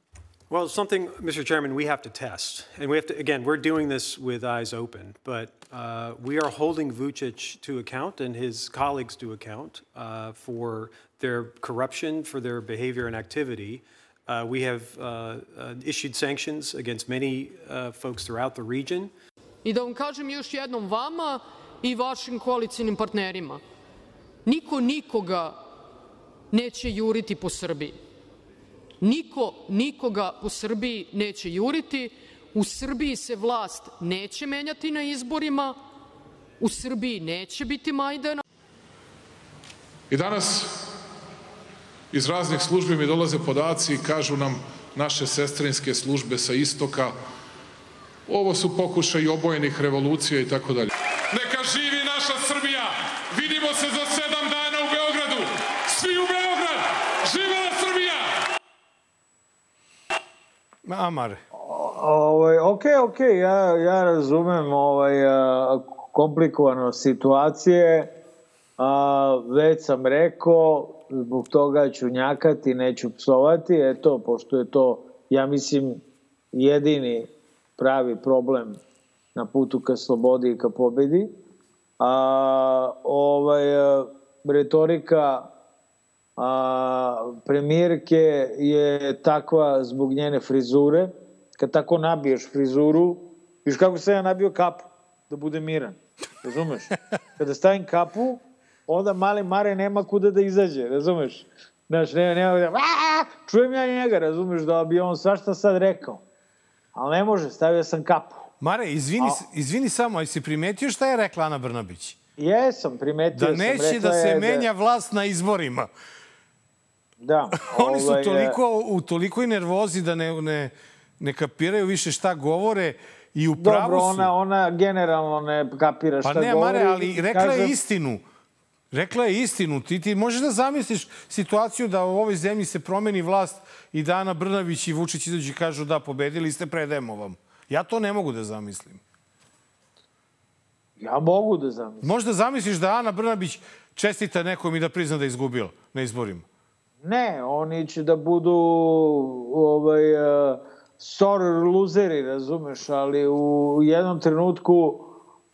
Well, something, Mr. Chairman, we have to test. And we have to, again, we're doing this with eyes open, but uh, we are holding Vucic to account and his colleagues to account uh, for their corruption, for their behavior and activity. Uh, we have uh, uh, issued sanctions against many uh, folks throughout the region. Da vam kažem još jednom vama i vašim koalicijnim partnerima, niko nikoga neće juriti po Srbiji. Niko nikoga po Srbiji neće juriti. U Srbiji se vlast neće menjati na izborima. U Srbiji neće biti Majdana. I danas iz raznih službi mi dolaze podaci i kažu nam naše sestrinske službe sa istoka ovo su pokušaj obojenih revolucija i tako dalje. Neka živi naša Srbija! Vidimo se za sedam dana u Beogradu! Svi u Beograd! Živela Srbija! Amare. Ovaj, ok, ok, ja, ja razumem ovaj, a, komplikovano situacije. A, već sam rekao, zbog toga ću njakati, neću psovati. Eto, pošto je to, ja mislim, jedini pravi problem na putu ka slobodi i ka pobedi. A, ovaj, a, retorika a, premijerke je takva zbog njene frizure. Kad tako nabiješ frizuru, viš kako sam ja nabio kapu, da bude miran. Razumeš? Kada stavim kapu, onda mali Mare nema kuda da izađe, razumeš? Znaš, nema, nema da... Čujem ja njega, razumeš, da bi on svašta sad rekao. Ali ne može, stavio sam kapu. Mare, izvini, izvini samo, jesi primetio šta je rekla Ana Brnabić? Jesam, primetio Da sam. neće rekla da se je menja vlast na izborima. Da. Oni su ovaj, toliko, u tolikoj nervozi da ne, ne, ne kapiraju više šta govore i u pravu Dobro, su. ona, ona generalno ne kapira šta Pa ne, govori. Mare, ali rekla je Kažem, istinu. Rekla je istinu. Ti, ti možeš da zamisliš situaciju da u ovoj zemlji se promeni vlast i da Ana Brnavić i Vučić izađu i kažu da, pobedili ste, predajemo vam. Ja to ne mogu da zamislim. Ja mogu da zamislim. Možda zamisliš da Ana Brnabić čestita nekom i da prizna da je izgubila na izborima. Ne, oni će da budu ovaj, uh, soror luzeri, razumeš, ali u jednom trenutku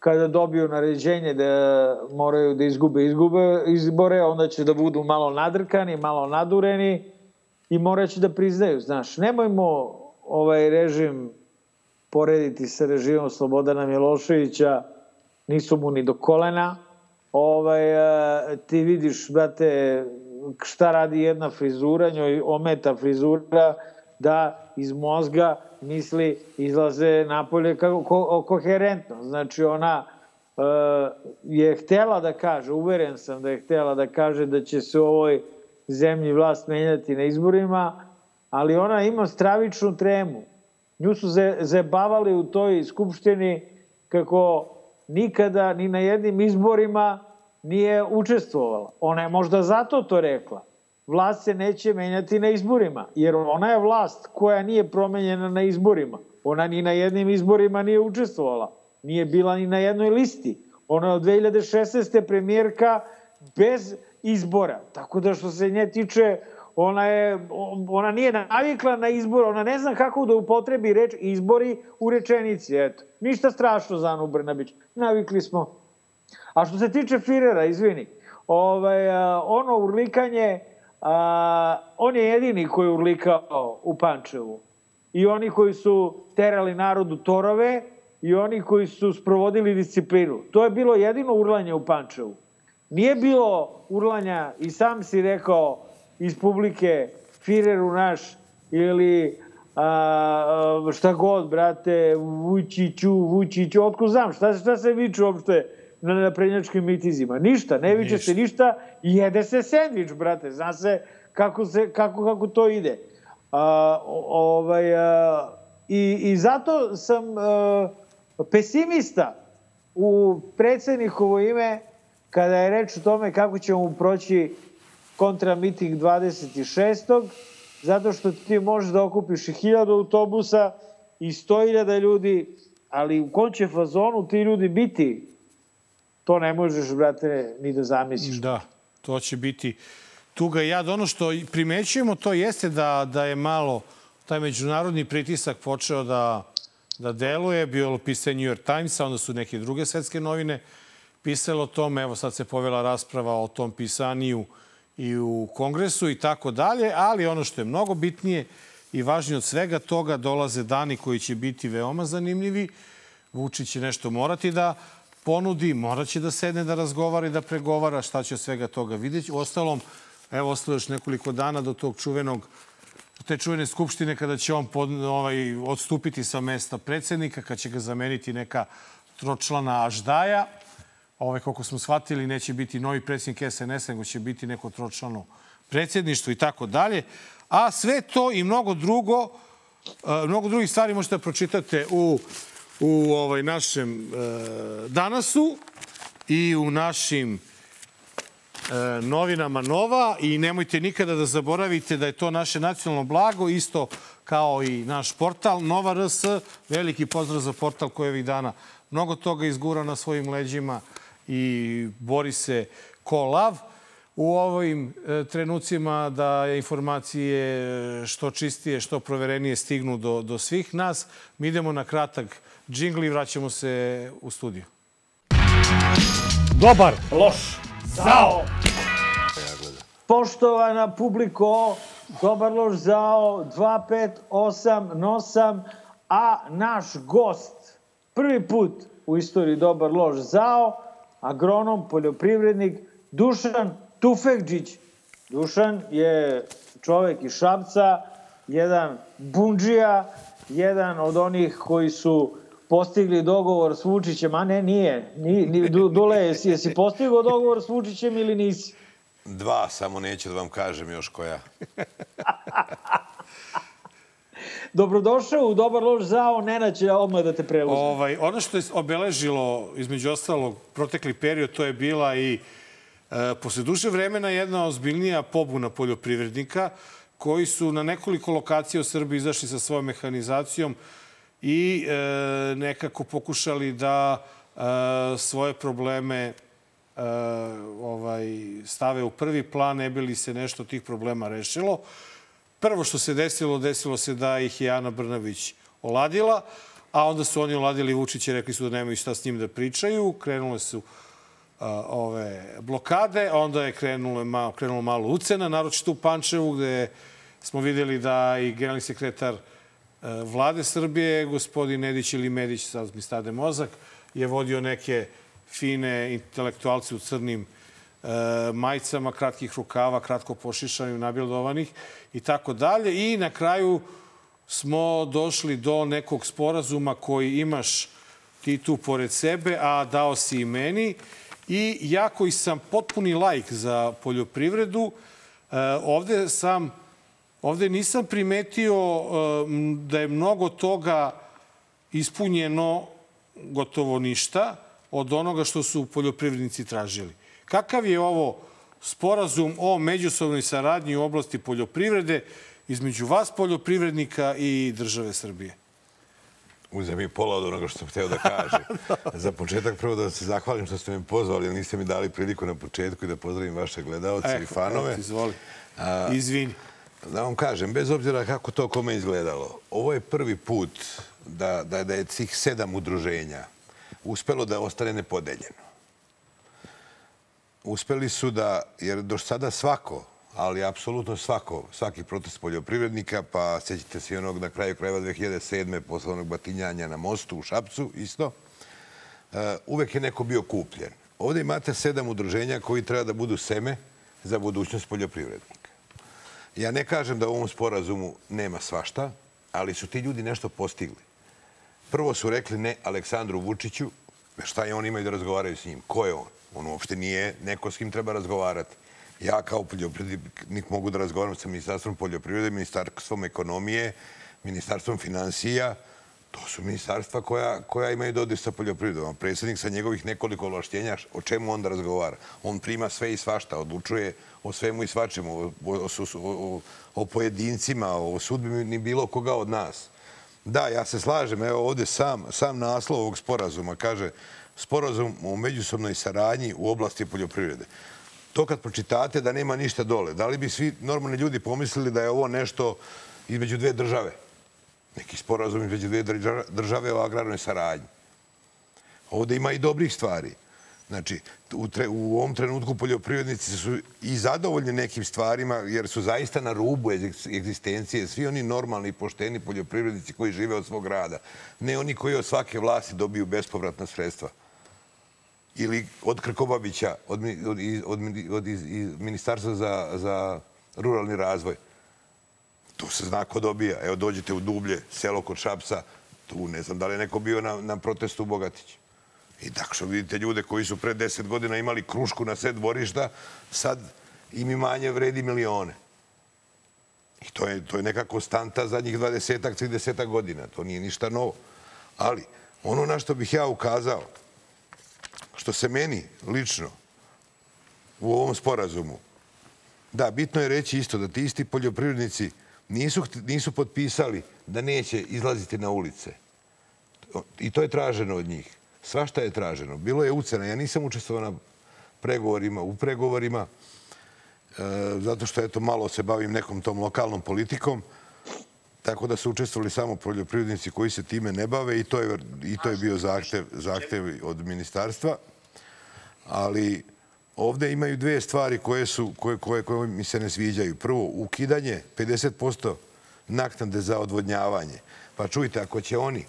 kada dobiju naređenje da moraju da izgube, izgube izbore, onda će da budu malo nadrkani, malo nadureni i moraće da priznaju, znaš. Nemojmo ovaj režim porediti sa režimom Slobodana Miloševića, nisu mu ni do kolena. Ovaj, a, ti vidiš, brate, šta radi jedna frizura, njoj ometa frizura, da iz mozga misli izlaze napolje kako ko, koherentno. Znači ona e, je htela da kaže, uveren sam da je htela da kaže da će se u ovoj zemlji vlast menjati na izborima, ali ona ima stravičnu tremu. Nju su ze, zebavali u toj skupštini kako nikada ni na jednim izborima nije učestvovala. Ona je možda zato to rekla. Vlast se neće menjati na izborima, jer ona je vlast koja nije promenjena na izborima. Ona ni na jednim izborima nije učestvovala. Nije bila ni na jednoj listi. Ona je od 2016. premijerka bez izbora. Tako da što se nje tiče, ona, je, ona nije navikla na izbor, ona ne zna kako da upotrebi reč izbori u rečenici. Eto. Ništa strašno za Anu Brnabić. Navikli smo. A što se tiče Firera, izvini, ovaj, ono urlikanje, a, on je jedini koji je urlikao u Pančevu. I oni koji su terali narodu torove i oni koji su sprovodili disciplinu. To je bilo jedino urlanje u Pančevu. Nije bilo urlanja, i sam si rekao, iz publike Fireru naš ili a, a, šta god, brate, Vučiću, Vučiću, otko znam, šta, šta se viču uopšte na naprednjačkim mitizima? Ništa, ne viče se ništa, jede se sendvič, brate, zna se kako, se, kako, kako to ide. A, ovaj, a, i, I zato sam a, pesimista u predsednikovo ime kada je reč o tome kako ćemo mu proći kontra miting 26. zato što ti možeš da okupiš i hiljadu autobusa i sto hiljada ljudi, ali u kom će fazonu ti ljudi biti, to ne možeš, brate, ni da zamisliš. Da, to će biti tuga i jad. Ono što primećujemo to jeste da, da je malo taj međunarodni pritisak počeo da, da deluje. Bio pisao New York Times, a onda su neke druge svetske novine pisalo o tome. Evo sad se povela rasprava o tom pisaniju i u kongresu i tako dalje. Ali ono što je mnogo bitnije i važnije od svega toga, dolaze dani koji će biti veoma zanimljivi. Vučić će nešto morati da ponudi, morat će da sedne da razgovara i da pregovara šta će od svega toga vidjeti. U ostalom, evo, ostalo još nekoliko dana do tog čuvenog te čuvene skupštine kada će on pod, ovaj, odstupiti sa mesta predsednika, kad će ga zameniti neka tročlana Aždaja. Ove, koliko smo shvatili, neće biti novi predsjednik SNS, nego će biti neko tročlano predsjedništvo i tako dalje. A sve to i mnogo drugo, e, mnogo drugih stvari možete da pročitate u, u ovaj, našem e, danasu i u našim e, novinama Nova i nemojte nikada da zaboravite da je to naše nacionalno blago, isto kao i naš portal Nova RS. Veliki pozdrav za portal koji ovih dana mnogo toga izgura na svojim leđima i bori se ko lav u ovim e, trenucima da informacije što čistije, što proverenije stignu do, do svih nas. Mi idemo na kratak džingli i vraćamo se u studiju. Dobar. Loš. Zao. Poštovana publiko, dobar loš zao, 258 nosam, a naš gost, prvi put u istoriji dobar loš zao, agronom, poljoprivrednik, Dušan Tufekđić. Dušan je čovek iz Šapca, jedan bunđija, jedan od onih koji su postigli dogovor s Vučićem, a ne, nije. Ni, ni, Dule, jesi, jesi postigao dogovor s Vučićem ili nisi? Dva, samo neću da vam kažem još koja. Dobrodošao u Dobar loš zao, Nena će odmah da te preuzme. Ovaj, ono što je obeležilo, između ostalog, protekli period, to je bila i e, posle duže vremena jedna ozbiljnija pobuna poljoprivrednika koji su na nekoliko lokacija u Srbiji izašli sa svojom mehanizacijom i e, nekako pokušali da e, svoje probleme e, ovaj, stave u prvi plan, ne bi li se nešto tih problema rešilo. Prvo što se desilo, desilo se da ih je Ana Brnavić oladila, a onda su oni oladili Vučića, rekli su da nemaju šta s njim da pričaju. Krenule su a, ove blokade, onda je krenulo malo, krenulo malo ucena, naročito u Pančevu, gde smo videli da i generalni sekretar vlade Srbije, gospodin Nedić ili Medić, sad mi stade mozak, je vodio neke fine intelektualce u crnim e, majicama, kratkih rukava, kratko pošišanih, nabildovanih i tako dalje. I na kraju smo došli do nekog sporazuma koji imaš ti tu pored sebe, a dao si i meni. I ja koji sam potpuni lajk za poljoprivredu, e, ovde sam Ovde nisam primetio da je mnogo toga ispunjeno gotovo ništa od onoga što su poljoprivrednici tražili. Kakav je ovo sporazum o međusobnoj saradnji u oblasti poljoprivrede između vas poljoprivrednika i države Srbije? Uzem mi pola od onoga što sam hteo da kažem. Za početak prvo da se zahvalim što ste me pozvali, ali niste mi dali priliku na početku i da pozdravim vaše gledalce i fanove. Izvoli. Izvini. Da vam kažem, bez obzira kako to kome izgledalo, ovo je prvi put da, da, da je cih sedam udruženja uspelo da ostane nepodeljeno. Uspeli su da, jer do sada svako, ali apsolutno svako, svaki protest poljoprivrednika, pa sećate se i onog na kraju krajeva 2007. posle onog batinjanja na mostu u Šapcu, isto, e, uvek je neko bio kupljen. Ovde imate sedam udruženja koji treba da budu seme za budućnost poljoprivrednika. Ja ne kažem da u ovom sporazumu nema svašta, ali su ti ljudi nešto postigli. Prvo su rekli ne Aleksandru Vučiću, šta je on imaju da razgovaraju s njim? Ko je on? On uopšte nije neko s kim treba razgovarati. Ja kao poljoprivrednik mogu da razgovaram sa Ministarstvom poljoprivrede, Ministarstvom ekonomije, Ministarstvom financija. To su ministarstva koja, koja imaju dodir sa poljoprivredom. A predsjednik sa njegovih nekoliko ovlaštenja, o čemu on da razgovara? On prima sve i svašta, odlučuje o svemu i svačemu, o, o, o, pojedincima, o sudbini bilo koga od nas. Da, ja se slažem. Evo ovde sam, sam naslov ovog sporazuma kaže sporazum o međusobnoj saradnji u oblasti poljoprivrede. To kad pročitate da nema ništa dole, da li bi svi normalni ljudi pomislili da je ovo nešto između dve države? Neki sporazum između dve države o agrarnoj saradnji. Ovde ima i dobrih stvari. Znači, u, tre, u ovom trenutku poljoprivrednici su i zadovoljni nekim stvarima jer su zaista na rubu egzistencije. Svi oni normalni i pošteni poljoprivrednici koji žive od svog rada. Ne oni koji od svake vlasti dobiju bespovratna sredstva. Ili od Krkobabića, od, od, od, od iz, iz Ministarstva za, za ruralni razvoj. Tu se zna ko dobija. Evo, dođete u Dublje, selo kod Šapsa, tu ne znam da li je neko bio na, na protestu u Bogatiću. I dakle, vidite ljude koji su pre deset godina imali krušku na sed dvorišta, sad im imanje vredi milione. I to je, to je neka konstanta zadnjih 20-ak, 30 godina. To nije ništa novo. Ali, ono na što bih ja ukazao, što se meni lično u ovom sporazumu, da, bitno je reći isto da ti isti poljoprivrednici nisu, nisu potpisali da neće izlaziti na ulice. I to je traženo od njih. Svašta je traženo. Bilo je ucena. Ja nisam učestvovao na pregovorima, u pregovorima, e, zato što eto malo se bavim nekom tom lokalnom politikom. Tako da su učestvovali samo poljoprivrednici koji se time ne bave i to je, i to je bio zahtev, zahtev od ministarstva. Ali ovde imaju dve stvari koje, su, koje, koje, koje mi se ne sviđaju. Prvo, ukidanje 50% naknade za odvodnjavanje. Pa čujte, ako će oni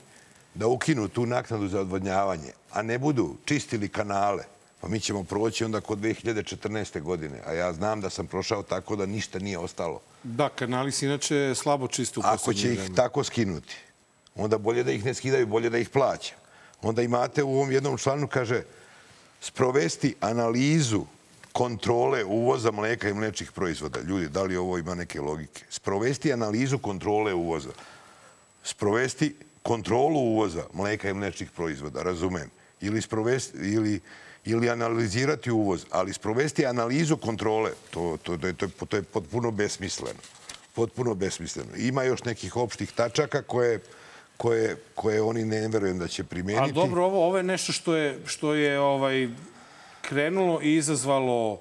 da ukinu tu naknadu za odvodnjavanje, a ne budu čistili kanale, pa mi ćemo proći onda kod 2014. godine. A ja znam da sam prošao tako da ništa nije ostalo. Da, kanali se inače slabo čisto u Ako će ih vremenu. tako skinuti, onda bolje da ih ne skidaju, bolje da ih plaća. Onda imate u ovom jednom članu, kaže, sprovesti analizu kontrole uvoza mleka i mlečnih proizvoda. Ljudi, da li ovo ima neke logike? Sprovesti analizu kontrole uvoza. Sprovesti kontrolu uvoza mleka i mlečnih proizvoda, razumem, ili, sprovesti, ili, ili analizirati uvoz, ali sprovesti analizu kontrole, to, to, to, to, je, to je potpuno besmisleno. Potpuno besmisleno. Ima još nekih opštih tačaka koje koje, koje oni ne verujem da će primeniti. Ali dobro, ovo, ovo je nešto što je, što je ovaj, krenulo i izazvalo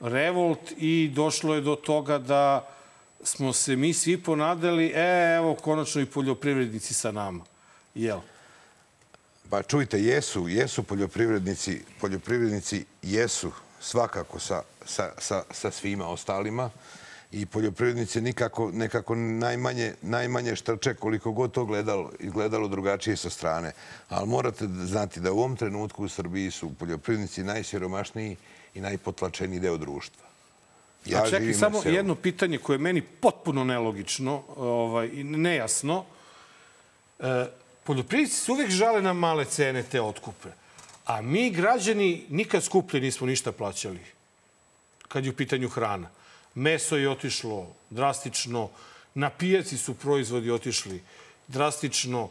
revolt i došlo je do toga da smo se mi svi ponadali, e, evo, konačno i poljoprivrednici sa nama. Jel? Pa čujte, jesu, jesu poljoprivrednici, poljoprivrednici jesu svakako sa, sa, sa, sa svima ostalima i poljoprivrednici nikako, nekako najmanje, najmanje štrče koliko god to gledalo, izgledalo drugačije sa strane. Ali morate znati da u ovom trenutku u Srbiji su poljoprivrednici najsiromašniji i najpotlačeniji deo društva. Ja A čekaj, samo selu. jedno pitanje koje je meni potpuno nelogično ovaj, i nejasno. E, poljoprivrednici se uvek žale na male cene te otkupe. A mi, građani, nikad skuplje nismo ništa plaćali kad je u pitanju hrana. Meso je otišlo drastično, na pijaci su proizvodi otišli drastično.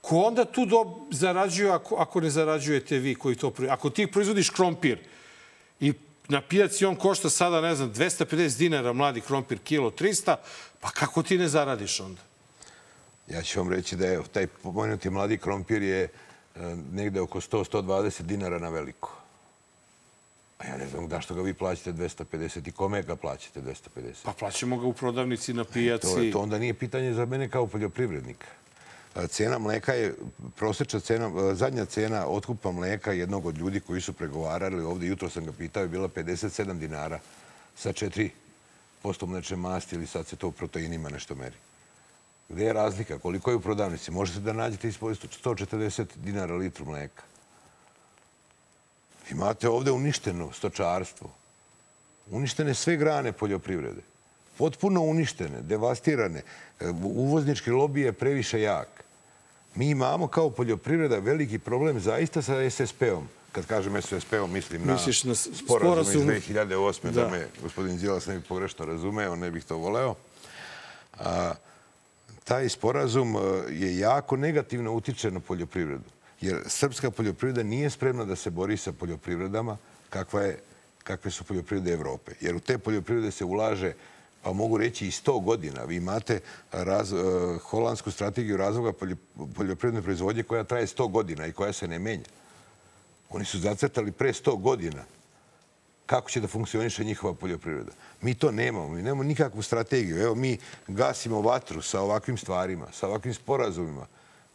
Ko onda tu do, zarađuje ako, ako ne zarađujete vi koji to proizvodi? Ako ti proizvodiš krompir i na pijaci on košta sada, ne znam, 250 dinara mladi krompir, kilo 300, pa kako ti ne zaradiš onda? Ja ću vam reći da je taj pomenuti mladi krompir je e, negde oko 100-120 dinara na veliko. A ja ne znam da što ga vi plaćate 250 i kome ga plaćate 250? Pa plaćamo ga u prodavnici na pijaci. E, to, to onda nije pitanje za mene kao poljoprivrednika. Cena mleka je, prosečna cena, zadnja cena otkupa mleka jednog od ljudi koji su pregovarali ovde, jutro sam ga pitao, je bila 57 dinara sa 4% mlečne masti ili sad se to u proteinima nešto meri. Gde je razlika? Koliko je u prodavnici? Možete da nađete ispod 140 dinara litru mleka. Imate ovde uništeno stočarstvo. Uništene sve grane poljoprivrede. potpuno uništene, devastirane. E, Uvoznički lobby je previše jak. Mi imamo kao poljoprivreda veliki problem zaista sa SSP-om. Kad kažem SSP-om, mislim na, Misliš na sporazum iz sporazum- 2008. Da. Da. me gospodin Đilas ne bi pogrešno razumeo, ne bih to voleo. A, taj sporazum e, je jako negativno utiče na poljoprivredu. Jer srpska poljoprivreda nije spremna da se bori sa poljoprivredama kakva je, kakve su poljoprivrede Evrope. Jer u te poljoprivrede se ulaže pa mogu reći i 100 godina. Vi imate raz, uh, holandsku strategiju razvoja poljo, poljoprivredne proizvodnje koja traje 100 godina i koja se ne menja. Oni su zacrtali pre 100 godina kako će da funkcioniše njihova poljoprivreda. Mi to nemamo. Mi nemamo nikakvu strategiju. Evo, mi gasimo vatru sa ovakvim stvarima, sa ovakvim sporazumima,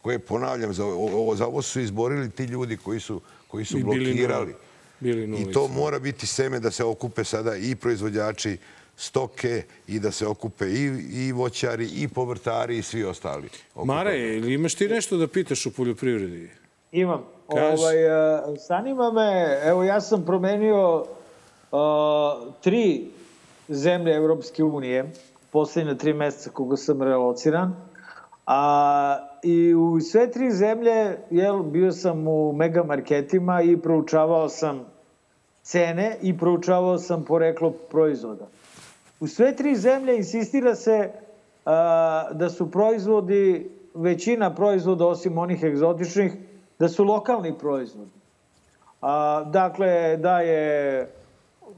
koje, ponavljam, za ovo, za ovo su izborili ti ljudi koji su, koji su blokirali. bili I to mora biti seme da se okupe sada i proizvođači stoke i da se okupe i, i voćari i povrtari i svi ostali. oko Mare, ili imaš ti nešto da pitaš o poljoprivredi? Imam. Kaži. Ovaj, e, zanima me, evo ja sam promenio uh, tri zemlje Evropske unije, poslednje tri meseca koga sam relociran, a i u sve tri zemlje jel, bio sam u megamarketima i proučavao sam cene i proučavao sam poreklo proizvoda. U sve tri zemlje insistira se a, da su proizvodi, većina proizvoda osim onih egzotičnih, da su lokalni proizvodi. A, dakle, da je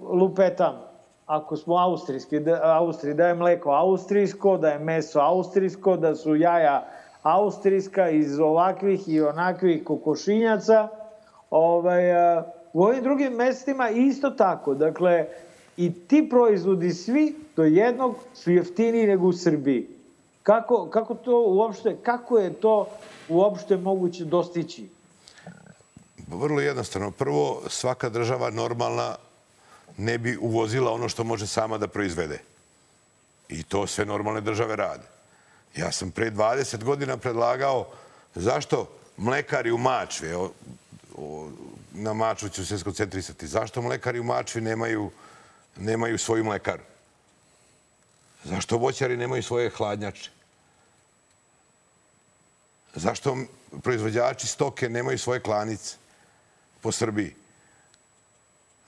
lupetam, ako smo austrijski, da, Austriji, da je mleko austrijsko, da je meso austrijsko, da su jaja austrijska iz ovakvih i onakvih kokošinjaca. Ovaj, a, u ovim drugim mestima isto tako. Dakle, i ti proizvodi svi do jednog su jeftiniji nego u Srbiji. Kako, kako to uopšte, kako je to uopšte moguće dostići? Vrlo jednostavno. Prvo, svaka država normalna ne bi uvozila ono što može sama da proizvede. I to sve normalne države rade. Ja sam pre 20 godina predlagao zašto mlekari u Mačvi, evo, na Mačvu ću se skoncentrisati, zašto mlekari u Mačvi nemaju, nemaju svoju mlekaru? Zašto voćari nemaju svoje hladnjače? Zašto proizvođači stoke nemaju svoje klanice po Srbiji?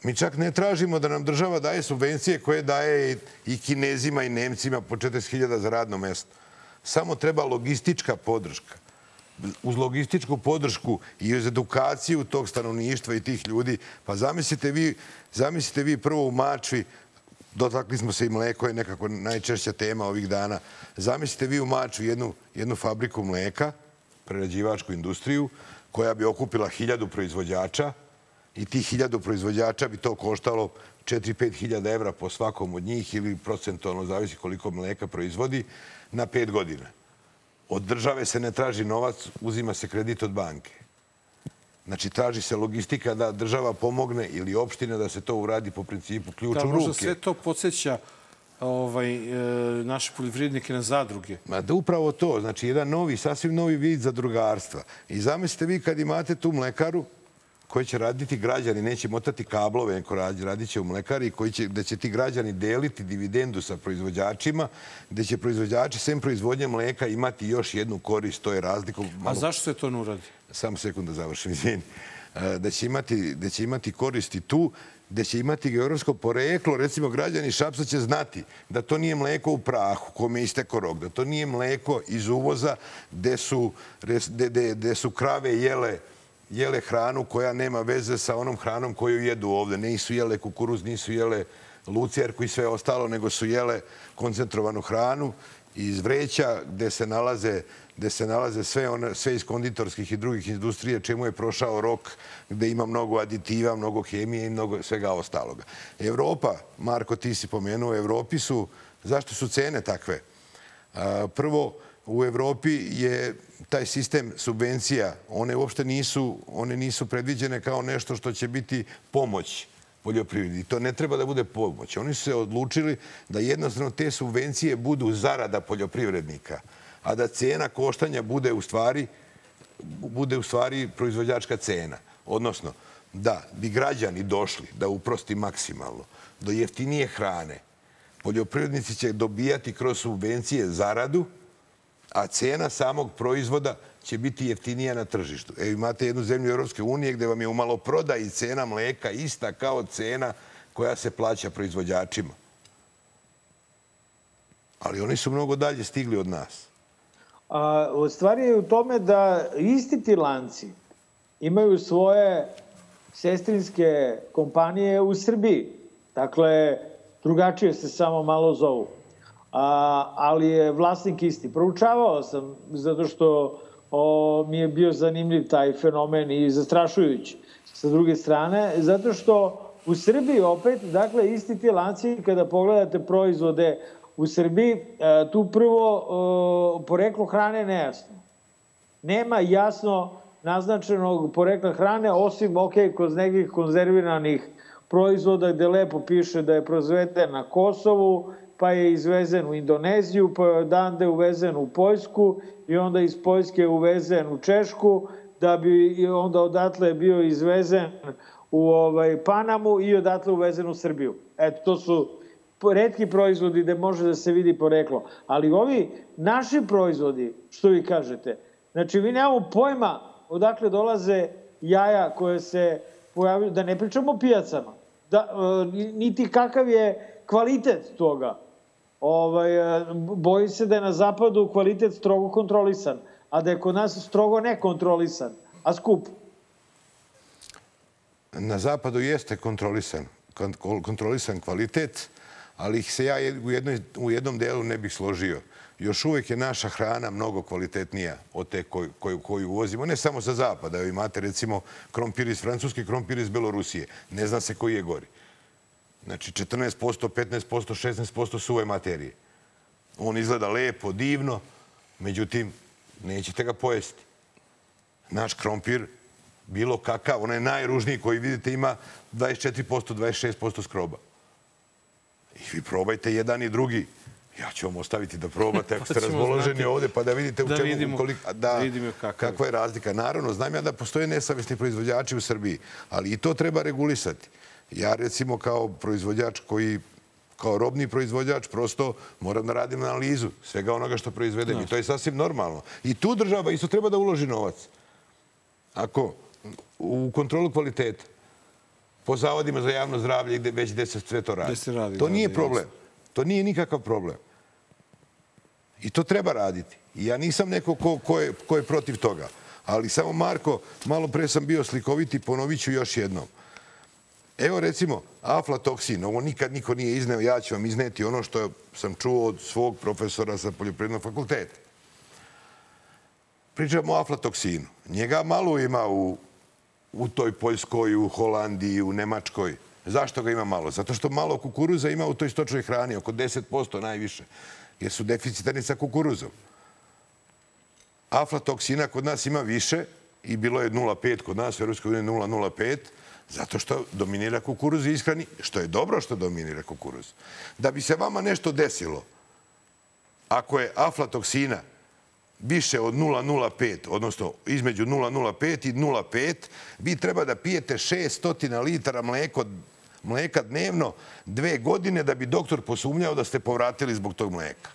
Mi čak ne tražimo da nam država daje subvencije koje daje i, kinezima i nemcima po 40.000 za radno mesto. Samo treba logistička podrška. Uz logističku podršku i uz edukaciju tog stanovništva i tih ljudi, pa zamislite vi, zamislite vi prvo u Mačvi, dotakli smo se i mleko je nekako najčešća tema ovih dana. Zamislite vi u Mačvi jednu, jednu fabriku mleka, prerađivačku industriju, koja bi okupila hiljadu proizvođača i tih hiljadu proizvođača bi to koštalo 4-5 hiljada evra po svakom od njih ili procentualno zavisi koliko mleka proizvodi na pet godina. Od države se ne traži novac, uzima se kredit od banke. Znači, traži se logistika da država pomogne ili opština da se to uradi po principu ključ Da, u možda ruke. sve to podsjeća ovaj, e, naše poljoprivrednike na zadruge. Ma da upravo to, znači jedan novi, sasvim novi vid zadrugarstva. I zamislite vi kad imate tu mlekaru koji će raditi građani, neće motati kablove, neko radi, radit će u mlekari, koji će, da će ti građani deliti dividendu sa proizvođačima, gde će proizvođači, sem proizvodnje mleka, imati još jednu korist, to je razlika. A zašto se to ne uradi? Samo sekund da završim, izvini. E, Da će imati, da će imati koristi tu, da će imati geografsko poreklo, recimo građani Šapsa će znati da to nije mleko u prahu kome je isteko rok, da to nije mleko iz uvoza gde su, gde, gde, gde su krave jele jele hranu koja nema veze sa onom hranom koju jedu ovde. Nisu jele kukuruz, nisu jele lucijerku i sve ostalo, nego su jele koncentrovanu hranu iz vreća gde se nalaze gde se nalaze sve, one, sve iz konditorskih i drugih industrije, čemu je prošao rok, gde ima mnogo aditiva, mnogo hemije i mnogo svega ostaloga. Evropa, Marko, ti si pomenuo, Evropi su, zašto su cene takve? Prvo, u Evropi je taj sistem subvencija, one uopšte nisu, one nisu predviđene kao nešto što će biti pomoć poljoprivredi. To ne treba da bude pomoć. Oni su se odlučili da jednostavno te subvencije budu zarada poljoprivrednika, a da cena koštanja bude u stvari bude u stvari proizvođačka cena. Odnosno, da bi građani došli, da uprosti maksimalno, do jeftinije hrane, poljoprivrednici će dobijati kroz subvencije zaradu, a cena samog proizvoda će biti jeftinija na tržištu. Evo imate jednu zemlju Europske unije gde vam je u maloprodaji cena mleka ista kao cena koja se plaća proizvođačima. Ali oni su mnogo dalje stigli od nas. A, u stvari je u tome da isti ti lanci imaju svoje sestrinske kompanije u Srbiji. Dakle, drugačije se samo malo zovu. A, ali je vlasnik isti. Proučavao sam, zato što o, mi je bio zanimljiv taj fenomen i zastrašujući sa druge strane, zato što u Srbiji opet, dakle, isti ti lanci, kada pogledate proizvode u Srbiji, e, tu prvo poreklo hrane nejasno. Nema jasno naznačenog porekla hrane, osim, ok, kroz nekih konzerviranih proizvoda gde lepo piše da je proizveden na Kosovu, pa je izvezen u Indoneziju, pa je odande uvezen u Poljsku i onda iz Poljske uvezen u Češku, da bi onda odatle bio izvezen u ovaj, Panamu i odatle uvezen u Srbiju. Eto, to su redki proizvodi gde može da se vidi poreklo. Ali ovi naši proizvodi, što vi kažete, znači mi nemamo pojma odakle dolaze jaja koje se pojavljuju, da ne pričamo o pijacama, da, e, niti kakav je kvalitet toga. Ovaj, e, boji se da je na zapadu kvalitet strogo kontrolisan, a da je kod nas strogo nekontrolisan, a skup. Na zapadu jeste kontrolisan, kontrolisan kvalitet, ali ih se ja u, jednoj, u jednom delu ne bih složio. Još uvek je naša hrana mnogo kvalitetnija od te koju, koju, koju uvozimo. Ne samo sa zapada. Imate recimo krompir iz Francuske, krompir iz Belorusije. Ne zna se koji je gori. Znači 14%, 15%, 16% suve materije. On izgleda lepo, divno, međutim, nećete ga pojesti. Naš krompir, bilo kakav, onaj najružniji koji vidite ima 24%, 26% skroba. I vi probajte jedan i drugi. Ja ću vam ostaviti da probate ako ste razboloženi znati, ovde pa da vidite u da čemu vidimo, koliko, da, vidimo kakav. kakva je razlika. Naravno, znam ja da postoje nesavesni proizvođači u Srbiji, ali i to treba regulisati. Ja recimo kao proizvođač koji kao robni proizvođač prosto moram da radim analizu svega onoga što proizvedem i to je sasvim normalno. I tu država isto treba da uloži novac. Ako u kontrolu kvaliteta po zavodima za javno zdravlje gde već gde se sve to radi. Radi to nije problem. To nije nikakav problem. I to treba raditi. I ja nisam neko ko, ko, je, ko je protiv toga. Ali samo, Marko, malo pre sam bio slikoviti, ponovit ću još jednom. Evo recimo, aflatoksin, ovo nikad niko nije izneo, ja ću vam izneti ono što sam čuo od svog profesora sa poljoprivrednog fakulteta. Pričamo o aflatoksinu. Njega malo ima u u toj Poljskoj, u Holandiji, u Nemačkoj. Zašto ga ima malo? Zato što malo kukuruza ima u toj stočnoj hrani, oko 10% najviše, jer su deficitarni sa kukuruzom. Aflatoksina kod nas ima više i bilo je 0,5 kod nas, u Europskoj uniji 0,05, zato što dominira kukuruz ishrani, što je dobro što dominira kukuruz. Da bi se vama nešto desilo, ako je aflatoksina više od 0,05, odnosno između 0,05 i 0,5, vi treba da pijete 600 litara mleko, mleka dnevno dve godine da bi doktor posumnjao da ste povratili zbog tog mleka.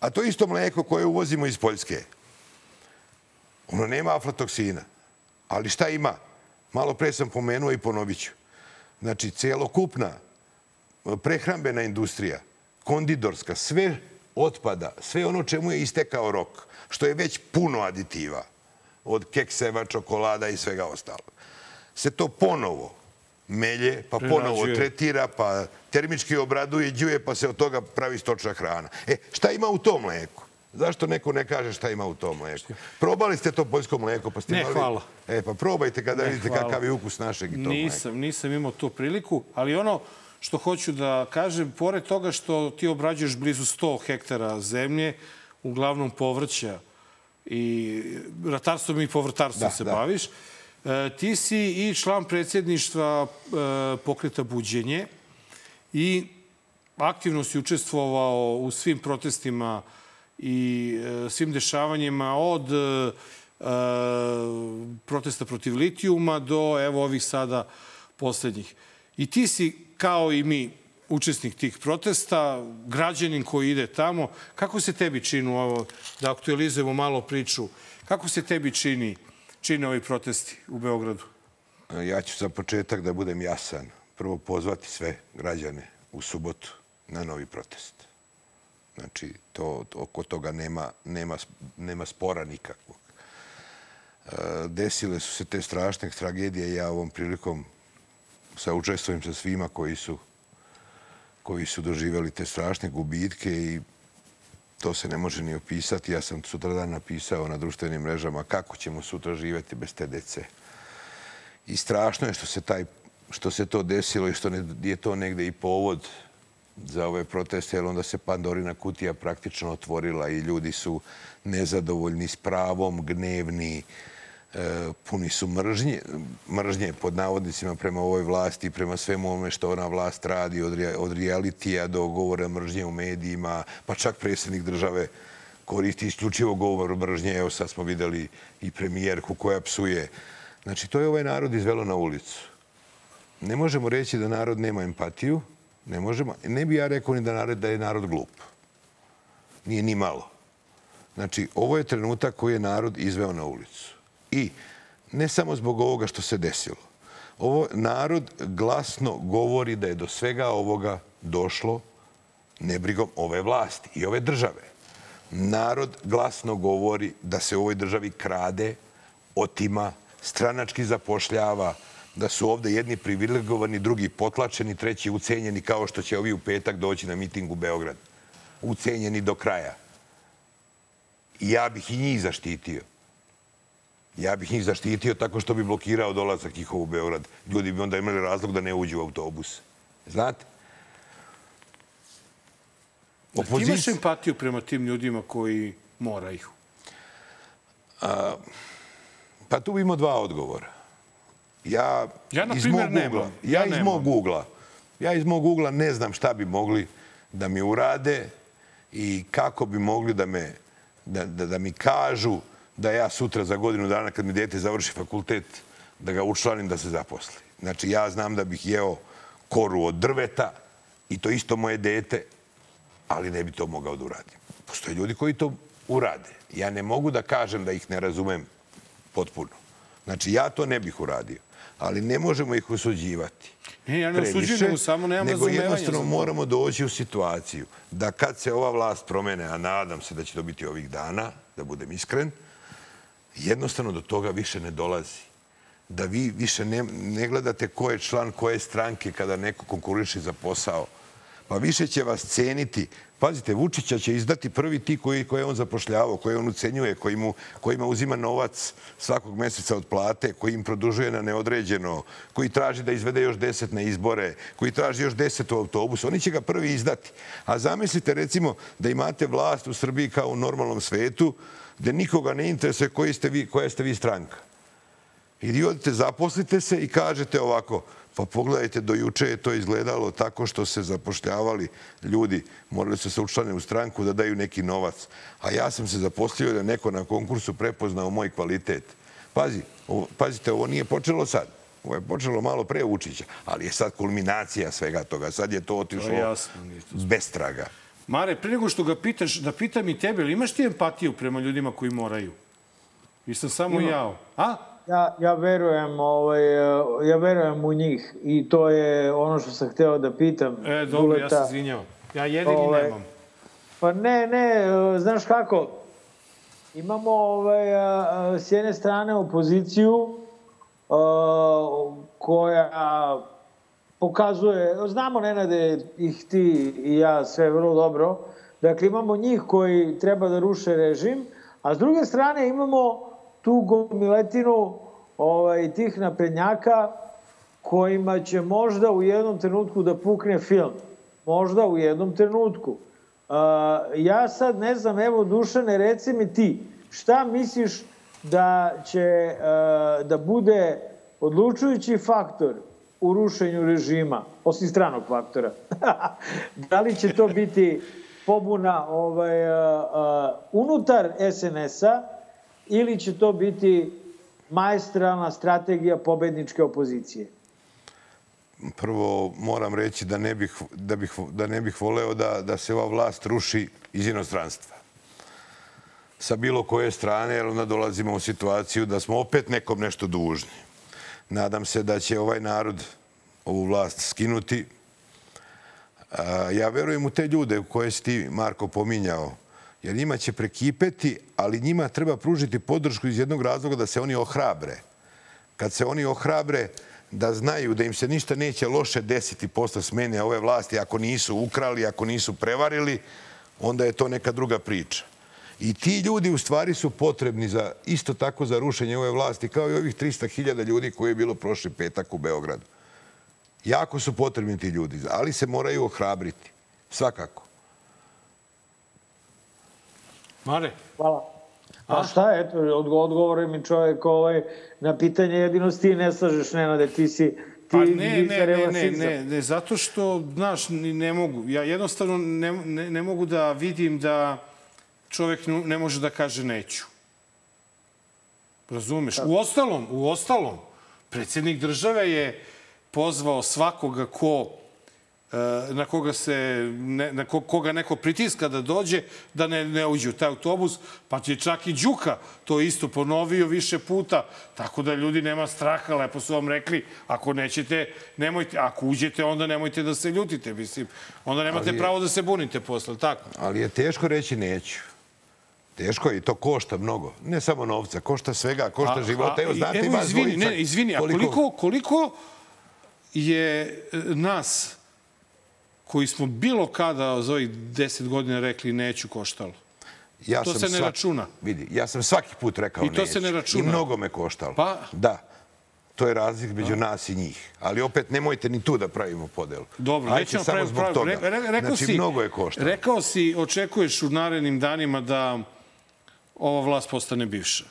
A to isto mleko koje uvozimo iz Poljske, ono nema aflatoksina. Ali šta ima? Malo pre sam pomenuo i ponovit ću. Znači, celokupna prehrambena industrija, kondidorska, sve otpada, sve ono čemu je istekao rok, što je već puno aditiva, od kekseva, čokolada i svega ostalog, se to ponovo melje, pa ponovo tretira, pa termički obraduje, džuje, pa se od toga pravi stočna hrana. E, šta ima u tom mleku? Zašto neko ne kaže šta ima u tom mleku? Probali ste to poljsko mleko? Pa ste ne, imali... hvala. E, pa probajte kada ne, vidite hvala. kakav je ukus našeg i nisam, mleka. Nisam imao tu priliku, ali ono što hoću da kažem, pored toga što ti obrađuješ blizu 100 hektara zemlje, uglavnom povrća i ratarstvom i povrtarstvom da, se da. baviš, e, ti si i član predsjedništva e, pokreta Buđenje i aktivno si učestvovao u svim protestima i e, svim dešavanjima od protesta protiv litijuma do evo ovih sada poslednjih. I ti si, kao i mi, učesnik tih protesta, građanin koji ide tamo. Kako se tebi činu ovo, da aktualizujemo malo priču, kako se tebi čini, čine ovi protesti u Beogradu? Ja ću za početak da budem jasan. Prvo pozvati sve građane u subotu na novi protest. Znači, to, oko toga nema, nema, nema spora nikakvog. E, desile su se te strašne tragedije. Ja ovom prilikom saučestvujem sa svima koji su koji su doživjeli te strašne gubitke i to se ne može ni opisati. Ja sam sutradan napisao na društvenim mrežama kako ćemo sutra živjeti bez te dece. I strašno je što se, taj, što se to desilo i što je to negde i povod za ove proteste, jer onda se Pandorina kutija praktično otvorila i ljudi su nezadovoljni s pravom, gnevni, e, puni su mržnje, mržnje pod navodnicima prema ovoj vlasti prema svemu ovome što ona vlast radi od, od realitija do govora mržnje u medijima, pa čak predsjednik države koristi isključivo govor mržnje. Evo sad smo videli i premijerku koja psuje. Znači, to je ovaj narod izvelo na ulicu. Ne možemo reći da narod nema empatiju, Ne možemo. Ne bi ja rekao ni da, narod, da je narod glup. Nije ni malo. Znači, ovo je trenutak koji je narod izveo na ulicu. I ne samo zbog ovoga što se desilo. Ovo narod glasno govori da je do svega ovoga došlo nebrigom ove vlasti i ove države. Narod glasno govori da se u ovoj državi krade, otima, stranački zapošljava, da su ovde jedni privilegovani, drugi potlačeni, treći ucenjeni, kao što će ovi u petak doći na miting u Beograd. Ucenjeni do kraja. I ja bih i njih zaštitio. Ja bih njih zaštitio tako što bi blokirao dolazak njihov u Beograd. Ljudi bi onda imali razlog da ne uđu u autobus. Znate? Opozic... Ti imaš empatiju prema tim ljudima koji moraju? A, pa tu imamo dva odgovora. Ja, ja na primjer, nemam. Ja, ja iz nemam. mog ugla. Ja iz mog ugla ne znam šta bi mogli da mi urade i kako bi mogli da, me, da, da, da mi kažu da ja sutra za godinu dana kad mi dete završi fakultet da ga učlanim da se zaposli. Znači ja znam da bih jeo koru od drveta i to isto moje dete, ali ne bi to mogao da uradim. Postoje ljudi koji to urade. Ja ne mogu da kažem da ih ne razumem potpuno. Znači ja to ne bih uradio ali ne možemo ih osuđivati. Ne, ja ne osuđujem, samo nemam nego jednostavno moramo doći u situaciju da kad se ova vlast promene, a nadam se da će to biti ovih dana, da budem iskren, jednostavno do toga više ne dolazi. Da vi više ne, ne gledate ko je član koje stranke kada neko konkuriši za posao. Pa više će vas ceniti Pazite, Vučića će izdati prvi ti koji, koje on zapošljavao, koje on ucenjuje, koji mu, kojima uzima novac svakog meseca od plate, koji im produžuje na neodređeno, koji traži da izvede još deset na izbore, koji traži još deset u autobusu. Oni će ga prvi izdati. A zamislite recimo da imate vlast u Srbiji kao u normalnom svetu, gde nikoga ne interesuje koji ste vi, koja ste vi stranka. I odite, zaposlite se i kažete ovako, Pa pogledajte, do juče je to izgledalo tako što se zapošljavali ljudi, morali su se učlane u stranku da daju neki novac. A ja sam se zaposlio da neko na konkursu prepoznao moj kvalitet. Pazi, ovo, pazite, ovo nije počelo sad. Ovo je počelo malo pre Vučića, ali je sad kulminacija svega toga. Sad je to otišlo to je jasno, bez traga. Mare, pre nego što ga pitaš, da pitam i tebe, ali imaš ti empatiju prema ljudima koji moraju? Nisam samo Ima. ja. A? Ja, ja, verujem, ovaj, ja verujem u njih i to je ono što sam hteo da pitam. E, dobro, Duleta. ja se izvinjavam. Ja jedini ovaj, nemam. Pa ne, ne, znaš kako, imamo ovaj, s jedne strane opoziciju koja pokazuje, znamo Nenade ih ti i ja sve vrlo dobro, dakle imamo njih koji treba da ruše režim, a s druge strane imamo tu gomiletinu ovaj, tih naprednjaka kojima će možda u jednom trenutku da pukne film. Možda u jednom trenutku. Uh, ja sad ne znam, evo Dušane, reci mi ti, šta misliš da će uh, da bude odlučujući faktor u rušenju režima, osim stranog faktora? da li će to biti pobuna ovaj, uh, unutar SNS-a ili će to biti majstralna strategija pobedničke opozicije? prvo moram reći da ne bih, da bih, da ne bih voleo da, da se ova vlast ruši iz inostranstva. Sa bilo koje strane, jer onda dolazimo u situaciju da smo opet nekom nešto dužni. Nadam se da će ovaj narod ovu vlast skinuti. Ja verujem u te ljude koje si ti, Marko, pominjao, jer njima će prekipeti, ali njima treba pružiti podršku iz jednog razloga da se oni ohrabre. Kad se oni ohrabre, da znaju da im se ništa neće loše desiti posle smene ove vlasti ako nisu ukrali, ako nisu prevarili, onda je to neka druga priča. I ti ljudi u stvari su potrebni za isto tako za rušenje ove vlasti, kao i ovih 300.000 ljudi koji je bilo prošli petak u Beogradu. Jako su potrebni ti ljudi, ali se moraju ohrabriti. Svakako. Mare, Hvala. A šta, eto, odgo- odgovori mi čovjek ovaj, na pitanje, jedino ti ne slažeš, Nenade, ti si, ti Pa ne, ne, ne, ne, ne, ne, zato što, znaš, ni ne mogu. Ja jednostavno ne, ne, ne mogu da vidim da čovek ne, može da kaže neću. Razumeš? U ostalom, u ostalom, predsjednik države je pozvao svakoga ko na koga se ne, na ko- koga neko pritiska da dođe da ne ne uđe u taj autobus pa će čak i Đuka to isto ponovio više puta tako da ljudi nema straha lepo su vam rekli ako nećete nemojte ako uđete onda nemojte da se ljutite mislim onda nemate Ali- pravo da se bunite posle tako Ali je teško reći neću. Teško je i to košta mnogo. Ne samo novca, košta svega, košta života. Evo, znate, evo, izvini, ne, izvini, a koliko, koliko je nas koji smo bilo kada za ovih deset godina rekli neću koštalo? Ja to sam se ne svak- računa. Vidi, ja sam svaki put rekao I to neću. se ne računa. I mnogo me koštalo. Pa? Da. To je razlik među nas i njih. Ali opet nemojte ni tu da pravimo podelu. Dobro, Ajde nećemo samo zbog pravi. toga. Re, re, rekao znači, si, mnogo je koštalo. Rekao si, očekuješ u narednim danima da ova vlast postane bivša.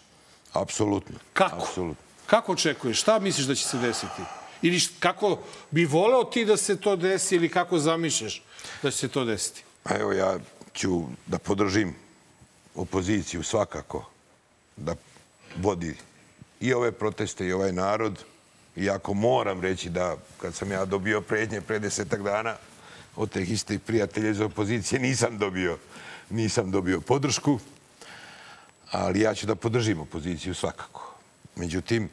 Apsolutno. Kako? Apsolutno. Kako očekuješ? Šta misliš da će se desiti? Ili kako bi voleo ti da se to desi ili kako zamišljaš da će se to desiti? A evo ja ću da podržim opoziciju svakako da vodi i ove proteste i ovaj narod. Iako moram reći da kad sam ja dobio prednje pre desetak dana od teh istih prijatelja iz opozicije nisam dobio, nisam dobio podršku, ali ja ću da podržim opoziciju svakako. Međutim,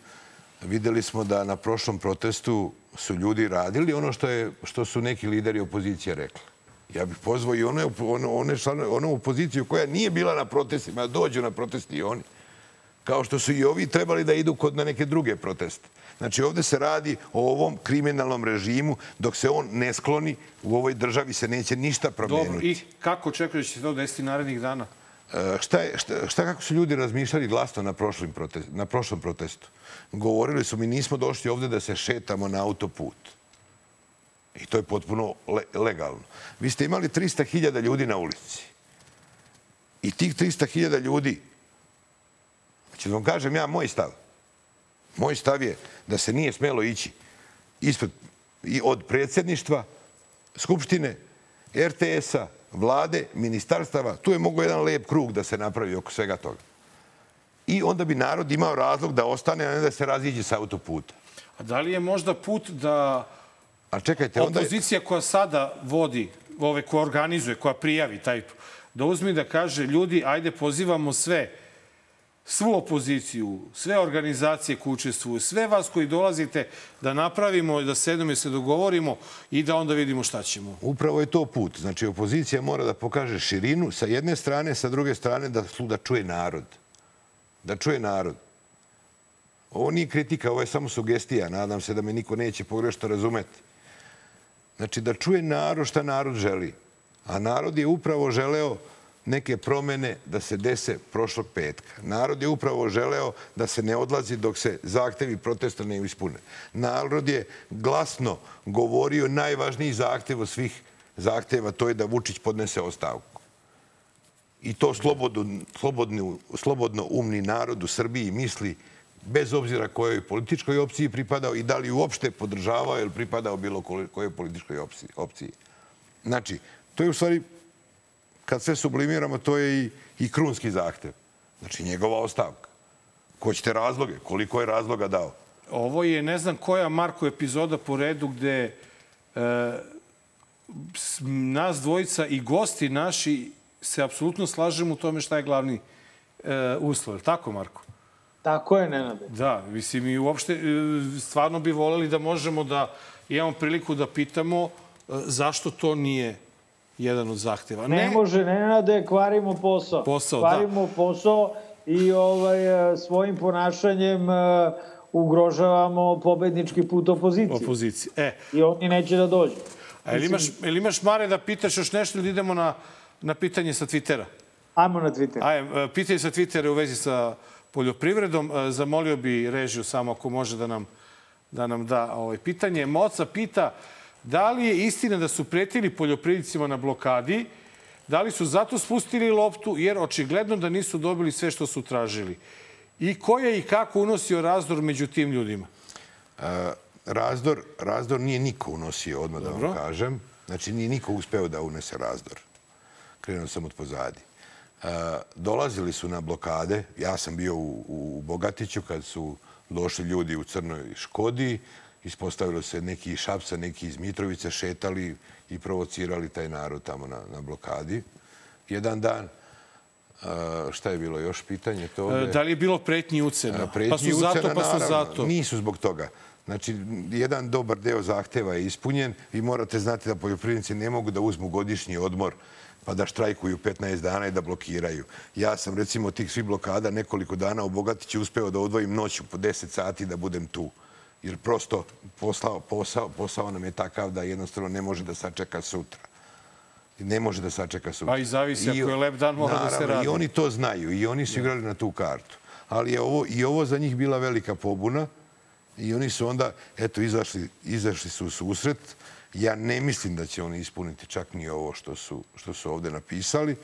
videli smo da na prošlom protestu su ljudi radili ono što, je, što su neki lideri opozicije rekli. Ja bih pozvao i one, one, one članove, onu opoziciju koja nije bila na protestima, da dođu na protesti i oni. Kao što su i ovi trebali da idu kod na neke druge proteste. Znači, ovde se radi o ovom kriminalnom režimu. Dok se on ne skloni, u ovoj državi se neće ništa promijeniti. Dobro, i kako očekuješ da će se to desiti narednih dana? E, šta, je, šta, šta kako su ljudi razmišljali glasno na, prošlim protest, na prošlom protestu? Govorili su mi nismo došli ovde da se šetamo na autoput. I to je potpuno le, legalno. Vi ste imali 300.000 ljudi na ulici. I tih 300.000 ljudi, ću da vam kažem ja moj stav. Moj stav je da se nije smelo ići ispred, i od predsjedništva, Skupštine, RTS-a, vlade, ministarstava. Tu je mogo jedan lep krug da se napravi oko svega toga. I onda bi narod imao razlog da ostane, a ne da se raziđe sa autoputa. A da li je možda put da A čekajte, onda... opozicija koja sada vodi, ove koja organizuje, koja prijavi taj, da uzme i da kaže ljudi, ajde pozivamo sve, svu opoziciju, sve organizacije koje učestvuju, sve vas koji dolazite da napravimo, da sedemo i se dogovorimo i da onda vidimo šta ćemo. Upravo je to put. Znači, opozicija mora da pokaže širinu sa jedne strane, sa druge strane da, da čuje narod. Da čuje narod. Ovo nije kritika, ovo je samo sugestija. Nadam se da me niko neće pogrešno razumeti. Znači, da čuje narod šta narod želi. A narod je upravo želeo neke promene da se dese prošlog petka. Narod je upravo želeo da se ne odlazi dok se zahtevi protesta ne ispune. Narod je glasno govorio najvažniji zahtev od svih zahteva, to je da Vučić podnese ostavku. I to slobodno, slobodno, slobodno umni narod u Srbiji misli bez obzira kojoj političkoj opciji pripadao i da li uopšte podržavao ili pripadao bilo kojoj političkoj opciji. Znači, to je u stvari, kad sve sublimiramo, to je i, i krunski zahtev. Znači, njegova ostavka. Ko ćete razloge? Koliko je razloga dao? ovo je ne znam koja Marko epizoda po redu gde e, nas dvojica i gosti naši se apsolutno slažemo u tome šta je glavni e, uslov. Tako, Marko? Tako je, Nenade. Da, mislim i uopšte e, stvarno bi voleli da možemo da imamo priliku da pitamo e, zašto to nije jedan od zahteva. Ne, može, Nenade, kvarimo posao. Posao, da. kvarimo posao i ovaj, e, svojim ponašanjem ugrožavamo pobednički put opozicije. opozicije. E, I oni neće da dođu. a jel imaš, jel imaš Mare da pitaš još nešto ili idemo na, na pitanje sa Twittera? Ajmo na Twitter. Ajde, e, pitanje sa Twittera u vezi sa poljoprivredom. E, Zamolio bi režiju samo ako može da nam da, nam da ovaj pitanje. Moca pita da li je istina da su pretili poljoprivrednicima na blokadi, da li su zato spustili loptu, jer očigledno da nisu dobili sve što su tražili. I ko je i kako unosio razdor među tim ljudima? E, razdor, razdor nije niko unosio, odmah da Dobro. vam kažem. Znači, nije niko uspeo da unese razdor. Krenuo sam od pozadi. E, dolazili su na blokade. Ja sam bio u, u Bogatiću kad su došli ljudi u crnoj Škodi. Ispostavilo se neki iz Šapca, neki iz Mitrovice šetali i provocirali taj narod tamo na, na blokadi. Jedan dan. E, šta je bilo još pitanje? To E, Da li je bilo pretnji ucena? pretnji pa su ucena, zato, pa su naravno. zato. Nisu zbog toga. Znači, jedan dobar deo zahteva je ispunjen. Vi morate znati da poljoprivrednici ne mogu da uzmu godišnji odmor pa da štrajkuju 15 dana i da blokiraju. Ja sam, recimo, od tih svih blokada nekoliko dana u Bogatiću uspeo da odvojim noću po 10 sati da budem tu. Jer prosto posao, posao, posao nam je takav da jednostavno ne može da sačeka sutra. Ne može da sačeka sutra. Pa i zavisi, ako je lep dan, mora da se Naravno, radi. I oni to znaju i oni su igrali na tu kartu. Ali je ovo, i ovo za njih bila velika pobuna i oni su onda, eto, izašli, izašli su u susret. Ja ne mislim da će oni ispuniti čak ni ovo što su, što su ovde napisali.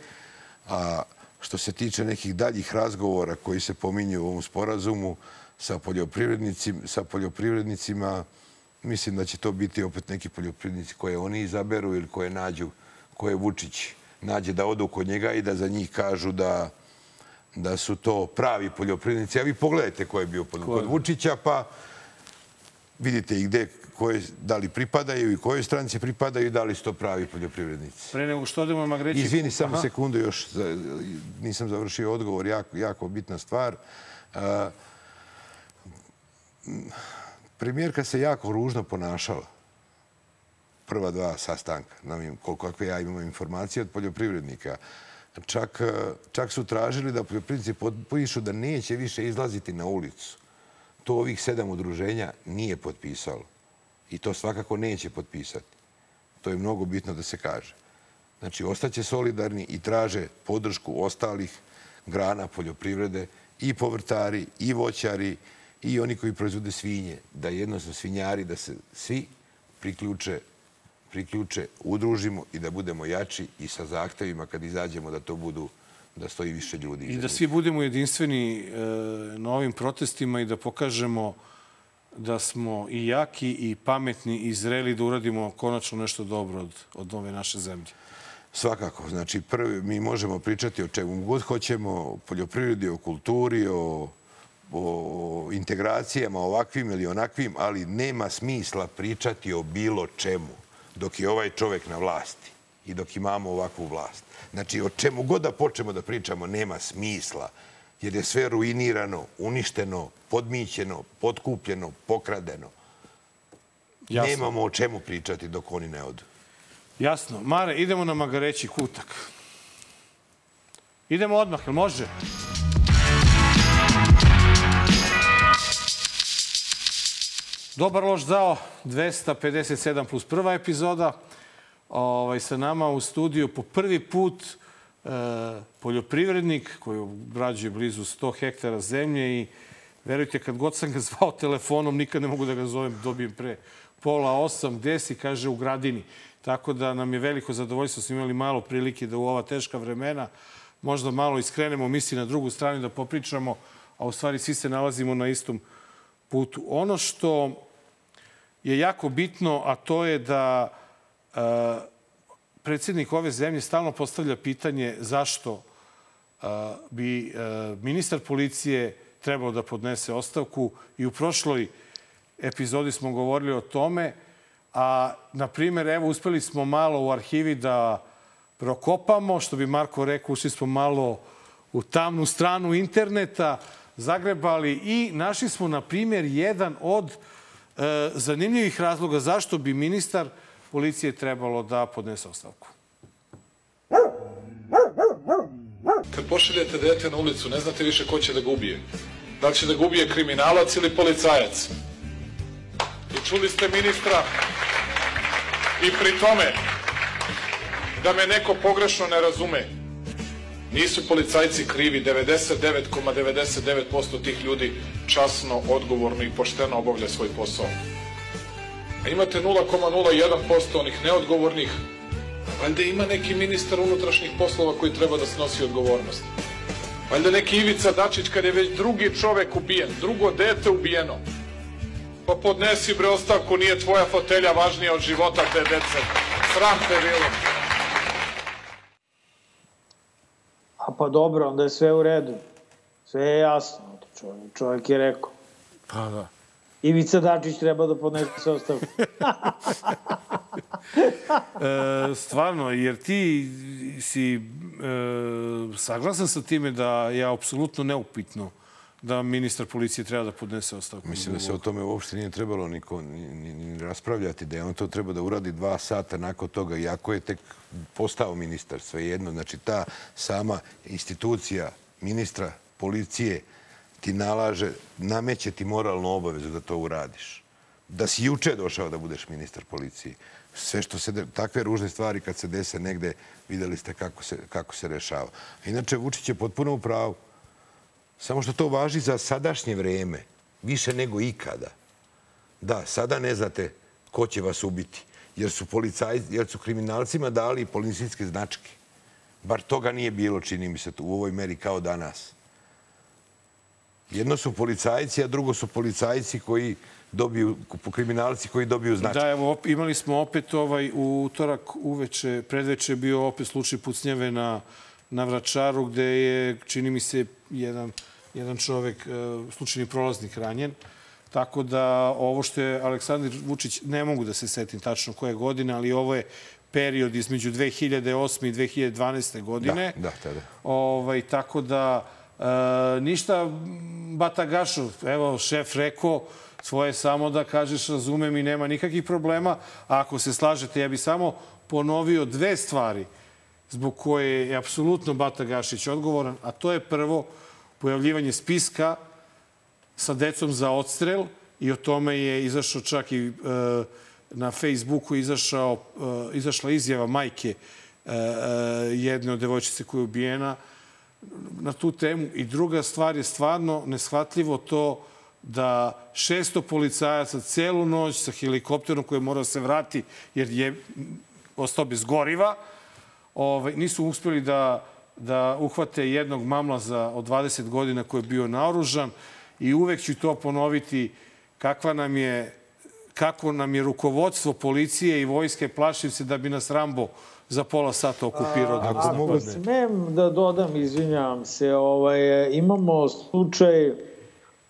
A što se tiče nekih daljih razgovora koji se pominju u ovom sporazumu sa poljoprivrednicima, sa poljoprivrednicima mislim da će to biti opet neki poljoprivrednici koje oni izaberu ili koje nađu, koje Vučić nađe da odu kod njega i da za njih kažu da, da su to pravi poljoprivrednici. A vi pogledajte ko je bio pod, kod Vučića, pa vidite i gde, koje, da li pripadaju i kojoj stranci pripadaju i da li su to pravi poljoprivrednici. Pre nego što odemo Magreći... Izvini, samo Aha. sekundu još, za- nisam završio odgovor, jako, jako bitna stvar. M, Premijerka se jako ružno ponašala. Prva dva sastanka, koliko kakve ja imamo informacije od poljoprivrednika. Čak, e, čak su tražili da poljoprivrednici potpišu da neće više izlaziti na ulicu. To ovih sedam udruženja nije potpisalo. I to svakako neće potpisati. To je mnogo bitno da se kaže. Znači, ostaće solidarni i traže podršku ostalih grana poljoprivrede i povrtari, i voćari, i oni koji proizvode svinje, da jednostavno svinjari, da se svi priključe, priključe, udružimo i da budemo jači i sa zahtevima kad izađemo da to budu, da stoji više ljudi. I da svi budemo jedinstveni e, na ovim protestima i da pokažemo da smo i jaki i pametni i zreli da uradimo konačno nešto dobro od, od ove naše zemlje. Svakako. Znači, prvi, mi možemo pričati o čemu god hoćemo, o poljoprivredi, o kulturi, o, o integracijama ovakvim ili onakvim, ali nema smisla pričati o bilo čemu dok je ovaj čovek na vlasti i dok imamo ovakvu vlast. Znači, o čemu god da počnemo da pričamo, nema smisla, jer je sve ruinirano, uništeno, podmićeno, potkupljeno, pokradeno. Jasno. Nemamo o čemu pričati dok oni ne odu. Jasno. Mare, idemo na Magareći kutak. Idemo odmah, jel može? Dobar loš zao, 257 plus prva epizoda. Ovaj, sa nama u studiju po prvi put poljoprivrednik koji obrađuje blizu 100 hektara zemlje i verujte, kad god sam ga zvao telefonom, nikad ne mogu da ga zovem, dobijem pre pola osam, gde si, kaže, u gradini. Tako da nam je veliko zadovoljstvo, smo imali malo prilike da u ova teška vremena možda malo iskrenemo misli na drugu stranu da popričamo, a u stvari svi se nalazimo na istom putu. Ono što je jako bitno, a to je da predsjednik ove zemlje stalno postavlja pitanje zašto e, bi e, ministar policije trebao da podnese ostavku i u prošloj epizodi smo govorili o tome. A, na primjer, evo, uspeli smo malo u arhivi da prokopamo, što bi Marko rekao, ušli smo malo u tamnu stranu interneta, zagrebali i našli smo, na primjer, jedan od e, zanimljivih razloga zašto bi ministar trebalo da podnese ostavku. Kad pošaljete dete na ulicu, ne znate više ko će da ga ubije. Da li će da ga ubije kriminalac ili policajac. I čuli ste ministra i pri tome da me neko pogrešno ne razume. Nisu policajci krivi, 99,99% tih ljudi časno, odgovorno i pošteno obavlja svoj posao. A imate 0,01% onih neodgovornih, Valjda ima neki ministar unutrašnjih poslova koji treba da snosi odgovornost. Valjda neki Ivica Dačić kad je već drugi čovek ubijen, drugo dete ubijeno. Pa podnesi bre ostavku, nije tvoja fotelja važnija od života te dece. Sram te bilo. A pa dobro, onda je sve u redu. Sve je jasno. Čovjek, čovjek je rekao. Pa da. Ivica Dačić treba da podnese ostavku. E, stvarno, jer ti si e, saglasan sa time da je apsolutno neupitno da ministar policije treba da podnese ostavku. Mislim da se o tome uopšte nije trebalo niko ni, ni, ni raspravljati, da je on to treba da uradi dva sata nakon toga, iako je tek postao ministar, svejedno. Znači, ta sama institucija ministra policije ti nalaže, nameće ti moralnu obavezu da to uradiš. Da si juče došao da budeš ministar policije. Sve što se, takve ružne stvari kad se dese negde, videli ste kako se, kako se rešava. Inače, Vučić je potpuno u pravu. Samo što to važi za sadašnje vreme, više nego ikada. Da, sada ne znate ko će vas ubiti, jer su, policaj, jer su kriminalcima dali policijske značke. Bar toga nije bilo, čini mi se, u ovoj meri kao danas. Jedno su policajci, a drugo su policajci koji dobiju, kriminalci koji dobiju značke. Da, evo, imali smo opet ovaj, u utorak uveče, predveče je bio opet slučaj pucnjave na, na Vračaru, gde je, čini mi se, jedan, jedan čovek, e, slučajni prolaznik ranjen. Tako da ovo što je Aleksandar Vučić, ne mogu da se setim tačno koje godine, ali ovo je period između 2008. i 2012. godine. Da, da, tada. Ovaj, tako da, e, ništa Batagašov, evo, šef rekao, svoje samo da kažeš razumem i nema nikakvih problema. A ako se slažete, ja bih samo ponovio dve stvari zbog koje je apsolutno Bata Gašić odgovoran, a to je prvo pojavljivanje spiska sa decom za odstrel i o tome je izašao čak i e, na Facebooku izašao, e, izašla izjava majke e, e, jedne od devojčice koja je ubijena na tu temu. I druga stvar je stvarno neshvatljivo to da 600 policajaca celu noć sa helikopterom koji je morao da se vrati jer je ostao bez goriva, ovaj, nisu uspeli da, da uhvate jednog mamlaza od 20 godina koji je bio naoružan i uvek ću to ponoviti kakva nam je kako nam je rukovodstvo policije i vojske plašim se da bi nas Rambo za pola sata okupirao da Ako napadne. smem da dodam, izvinjavam se, ovaj, imamo slučaj,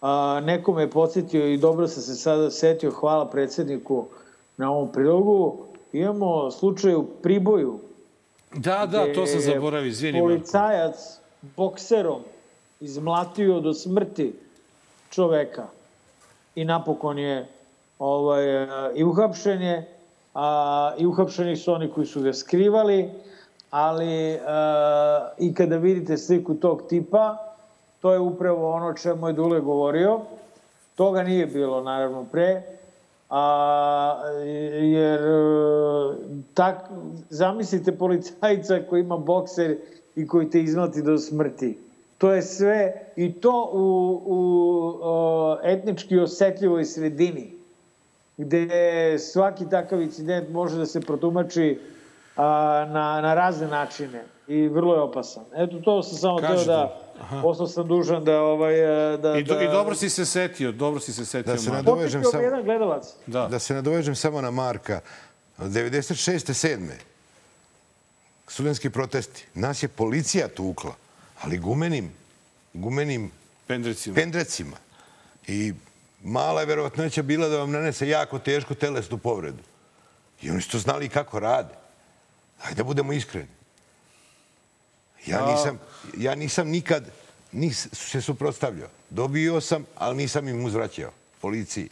a, neko me je podsjetio i dobro sam se sada setio, hvala predsedniku na ovom prilogu, imamo slučaj u Priboju. Da, da, to sam zaboravio, izvini. Marko. Policajac bokserom izmlatio do smrti čoveka i napokon je ovaj, e, i uhapšen je, a, i uhapšeni su oni koji su ga skrivali, ali a, i kada vidite sliku tog tipa, to je upravo ono čemu je Dule govorio. Toga nije bilo, naravno, pre. A, jer e, tak, zamislite policajca koji ima bokser i koji te izmlati do smrti. To je sve i to u, u o, etnički osetljivoj sredini gde svaki takav incident može da se protumači a, na, na razne načine i vrlo je opasan. Eto, to sam samo teo da, ostao sam dužan da, ovaj, e, da, I, do, da... I dobro si se setio, dobro si se setio. Da se nadovežem samo... jedan gledalac. Da. Da se nadovežem samo na Marka. 96. 7. Studenski protesti. Nas je policija tukla, ali gumenim, gumenim Pendrecima. pendrecima. I mala je verovatnoća bila da vam nanese jako tešku telesnu povredu. I oni su to znali kako rade. Hajde da budemo iskreni. Ja nisam, ja nisam nikad nis, se suprotstavljao. Dobio sam, ali nisam im uzvraćao policiji.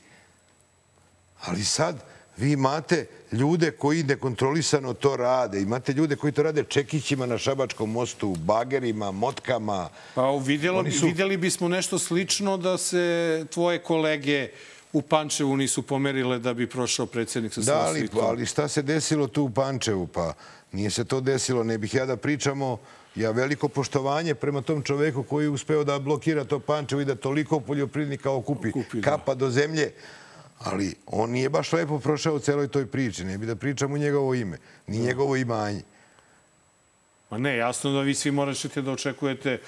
Ali sad vi imate ljude koji nekontrolisano to rade. Imate ljude koji to rade čekićima na Šabačkom mostu, bagerima, motkama. Pa vidjelo, su- vidjeli bismo nešto slično da se tvoje kolege u Pančevu nisu pomerile da bi prošao predsjednik sa Da, ali, svitom. ali šta se desilo tu u Pančevu? Pa nije se to desilo. Ne bih ja da pričamo ja veliko poštovanje prema tom čoveku koji je uspeo da blokira to Pančevo i da toliko poljoprivrednika okupi, Okupi, da. kapa do zemlje. Ali on nije baš lepo prošao u celoj toj priči. Ne bi da pričam u njegovo ime. Ni njegovo imanje. Ma ne, jasno da vi svi moraćete da očekujete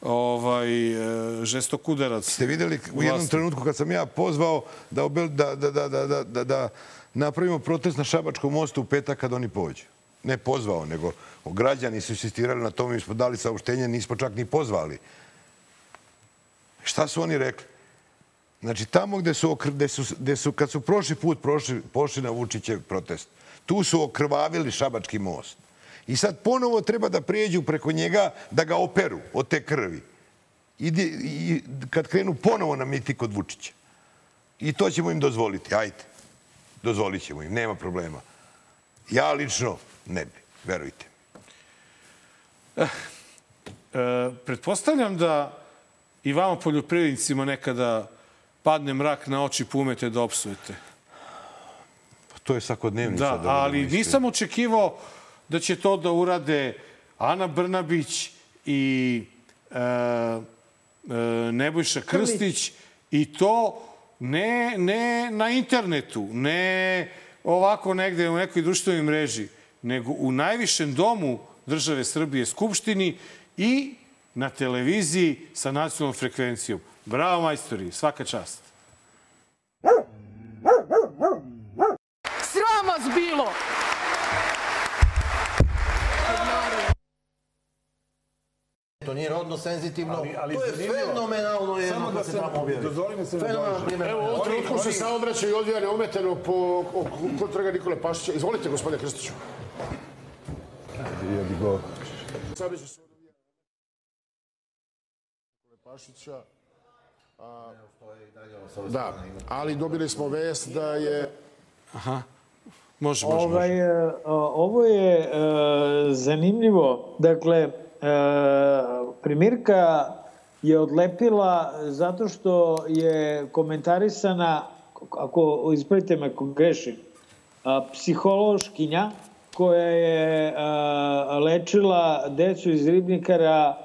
ovaj, e, žestok udarac. Ste videli u jednom trenutku kad sam ja pozvao da, obel, da, da, da, da, da, da, da napravimo protest na Šabačkom mostu u petak kad oni pođu. Ne pozvao, nego građani su insistirali na tome, mi smo dali saopštenje, nismo čak ni pozvali. Šta su oni rekli? Znači, tamo gde su, gde su, gde su kad su prošli put prošli, pošli na Vučićev protest, tu su okrvavili Šabački most. I sad ponovo treba da prijeđu preko njega da ga operu od te krvi. Ide, i kad krenu ponovo na miti kod Vučića. I to ćemo im dozvoliti. Ajde. Dozvolit ćemo im. Nema problema. Ja lično ne bi. Verujte. E, pretpostavljam da i vama poljoprivrednicima nekada padne mrak na oči pa umete da opsujete. Pa to je svakodnevnica. Da, budemo ali iskreni. nisam očekivao da će to da urade Ana Brnabić i e, e, Nebojša Krstić i to ne, ne na internetu, ne ovako negde u nekoj društvenoj mreži, nego u najvišem domu države Srbije, Skupštini i na televiziji sa nacionalnom frekvencijom. Bravo, majstori, svaka čast. Sram vas bilo! To nije rodno senzitivno, ali, ali to je fenomenalno jedno Samo da se tamo objavi. dozvoli mi se Fenomenalan dođe. Evo, u ovom trenutku se saobraćaj odvija neometeno po kod trga Nikole Pašića. Izvolite, gospodine Krstiću. Saobraćaj se odvija Nikole Pašića. A, da, ali dobili smo vest da je Može, može, može. Ovaj, e, ovo je e, zanimljivo. Dakle, e, primirka je odlepila zato što je komentarisana, ako ispravite me ako grešim, a, psihološkinja koja je a, lečila decu iz ribnikara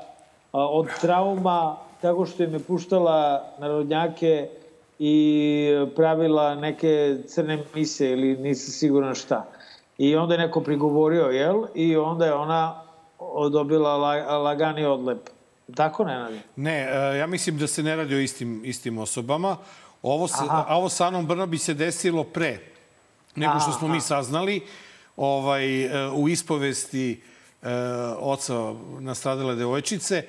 a, od trauma tako što im je puštala narodnjake i pravila neke crne mise ili nisam siguran šta. I onda je neko prigovorio, jel? I onda je ona dobila la- lagani odlep. Tako? Ne, e, ja mislim da se ne radi o istim, istim osobama. Ovo, se, a ovo sa Anom Brnabić se desilo pre nego što smo mi saznali ovaj, e, u ispovesti e, oca nastradale devojčice.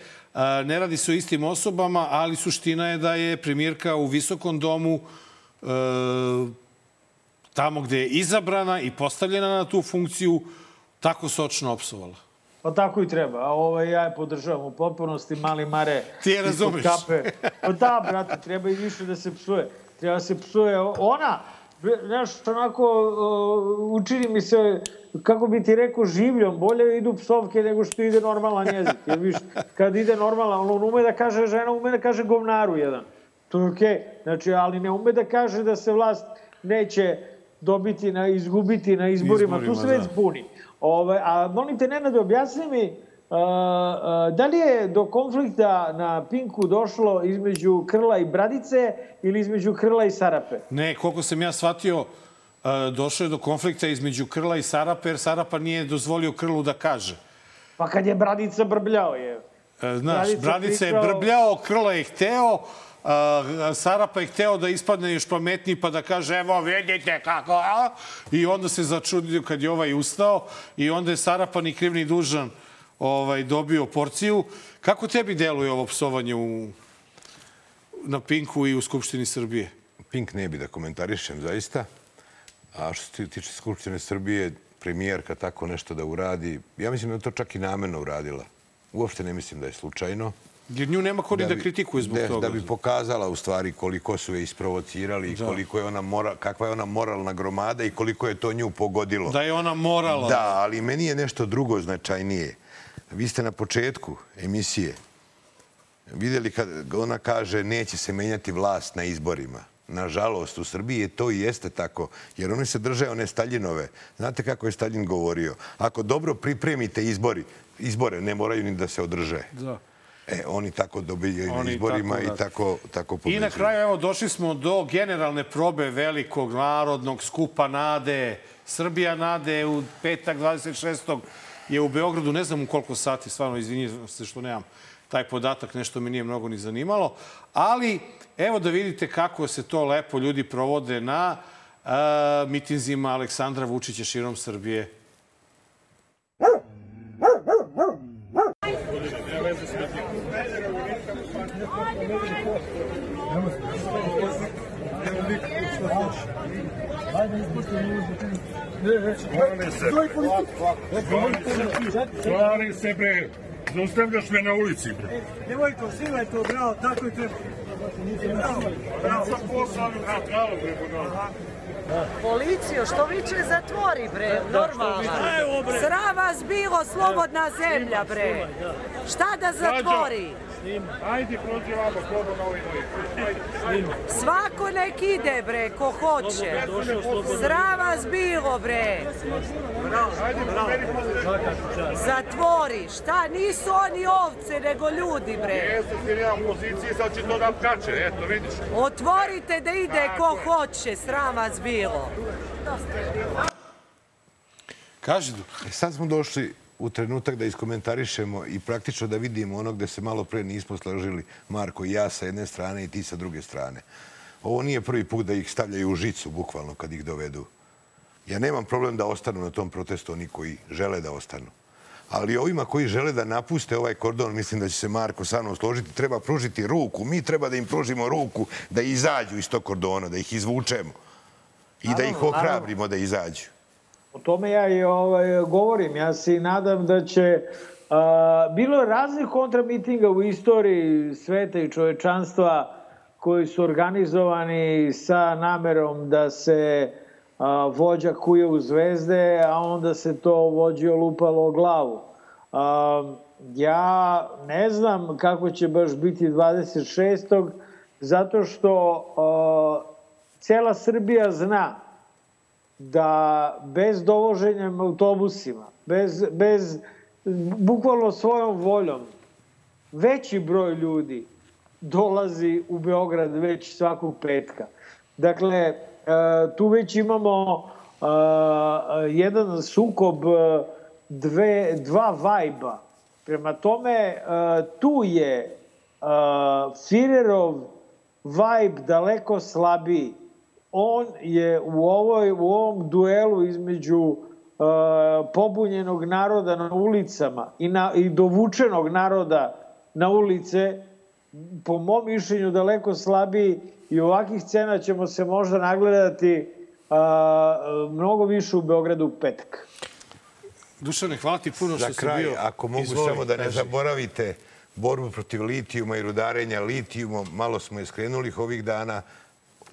Ne radi se o istim osobama, ali suština je da je premijerka u visokom domu e, tamo gde je izabrana i postavljena na tu funkciju tako sočno opsovala. Pa tako i treba. A ovaj, ja je podržavam u potpunosti, mali mare. Ti je razumeš. Kape. Pa da, brate, treba i više da se psuje. Treba da se psuje. Ona, znaš, onako, uh, učini mi se, kako bi ti rekao, življom. Bolje idu psovke nego što ide normalan jezik. Jer viš, kad ide normalan, on ume da kaže žena, ume da kaže govnaru jedan. To je okej. Znači, ali ne ume da kaže da se vlast neće dobiti, na, izgubiti na izborima. Izborima, tu se već da. buni. Ove, a molim te, Nenade, objasni mi, da li je do konflikta na Pinku došlo između Krla i Bradice ili između Krla i Sarape? Ne, koliko sam ja shvatio, došlo je do konflikta između Krla i Sarapa, jer Sarapa nije dozvolio Krlu da kaže. Pa kad je Bradica brbljao je. E, Znaš, Bradica Bradica je brbljao, Krla je hteo, Sarapa je hteo da ispadne još pametniji pa da kaže evo vidite kako, a? I onda se začudio kad je ovaj ustao i onda je Sarapa ni kriv ni dužan ovaj, dobio porciju. Kako tebi deluje ovo psovanje u, na Pinku i u Skupštini Srbije? Pink ne bi da komentarišem zaista. A što se tiče Skupštine Srbije, premijerka tako nešto da uradi, ja mislim da je to čak i namerno uradila. Uopšte ne mislim da je slučajno. Jer nju nema ko ni da, bi- kritikuje zbog da, toga. Da bi pokazala u stvari koliko su je isprovocirali i Da. koliko je ona mora, kakva je ona moralna gromada i koliko je to nju pogodilo. Da je ona morala. Da, ali meni je nešto drugo značajnije. Vi ste na početku emisije videli kad ona kaže neće se menjati vlast na izborima. Nažalost, u Srbiji to i jeste tako, jer oni se drže one Staljinove. Znate kako je Stalin govorio? Ako dobro pripremite izbori, izbore ne moraju ni da se održe. Da. E, oni tako dobijaju na Oni izborima tako, da. i tako, tako I pobeđuju. na kraju, evo, došli smo do generalne probe velikog narodnog skupa Nade. Srbija Nade u petak 26. je u Beogradu, ne znam u koliko sati, stvarno izvinjam se što nemam taj podatak, nešto me nije mnogo ni zanimalo. Ali, evo da vidite kako se to lepo ljudi provode na uh, mitinzima Aleksandra Vučića širom Srbije. Stvari se bre, zaustavljaš me na ulici bre. Nemojko, sila je to, bravo, tako i treba. Bravo, Ja sam posao na pravo bre, budala. Policijo, što viče zatvori bre, normalno. Evo, bre. Sram vas bilo, slobodna zemlja bre. Šta da zatvori? Ajde, prođi slobodno na ovaj. Svako nek ide bre, ko hoće. Sram vas bilo bre. Pomeri Zatvori, šta nisu oni ovce nego ljudi bre. Jeste ti ja u poziciji, sad će to da kače, eto, vidiš. Otvorite da ide ko hoće, sram vas bilo. Kaži, E, sad smo došli u trenutak da iskomentarišemo i praktično da vidimo ono gde se malo pre nismo složili, Marko i ja sa jedne strane i ti sa druge strane. Ovo nije prvi put da ih stavljaju u žicu, bukvalno, kad ih dovedu. Ja nemam problem da ostanu na tom protestu oni koji žele da ostanu. Ali ovima koji žele da napuste ovaj kordon, mislim da će se Marko sa mnom složiti, treba pružiti ruku. Mi treba da im pružimo ruku da izađu iz tog kordona, da ih izvučemo. I da ih Naravno, naravno. ohrabrimo da izađu. O tome ja i ovaj, govorim. Ja se nadam da će... A, bilo je raznih kontramitinga u istoriji sveta i čovečanstva koji su organizovani sa namerom da se a, vođa kuje u zvezde, a onda se to vođi olupalo o glavu. A, ja ne znam kako će baš biti 26. zato što a, cela Srbija zna da bez dovoženjem autobusima, bez, bez bukvalno svojom voljom, veći broj ljudi dolazi u Beograd već svakog petka. Dakle, tu već imamo e, jedan sukob e, dve, dva vajba. Prema tome, e, tu je e, Firerov vibe daleko slabiji on je u, ovoj, u ovom duelu između pobunjenog naroda na ulicama i, na, i dovučenog naroda na ulice, po mom mišljenju daleko slabiji i ovakvih scena ćemo se možda nagledati uh, mnogo više u Beogradu u petak. Dušane, hvala ti puno Za što si kraj, bio. ako mogu Izvoli, samo da ne kaži. zaboravite borbu protiv litijuma i rudarenja litijumom, malo smo je skrenuli ovih dana,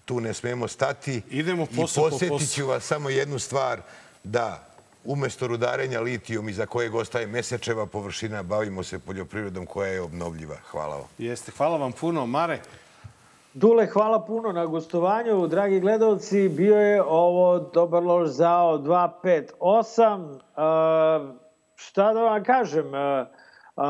tu ne smemo stati. Idemo I posao po posao. ću vas samo jednu stvar, da umesto rudarenja litijum iza kojeg ostaje mesečeva površina, bavimo se poljoprivredom koja je obnovljiva. Hvala vam. Jeste, hvala vam puno. Mare, Dule, hvala puno na gostovanju. Dragi gledalci, bio je ovo Dobar lož zao 258. Uh, šta da vam kažem? Uh,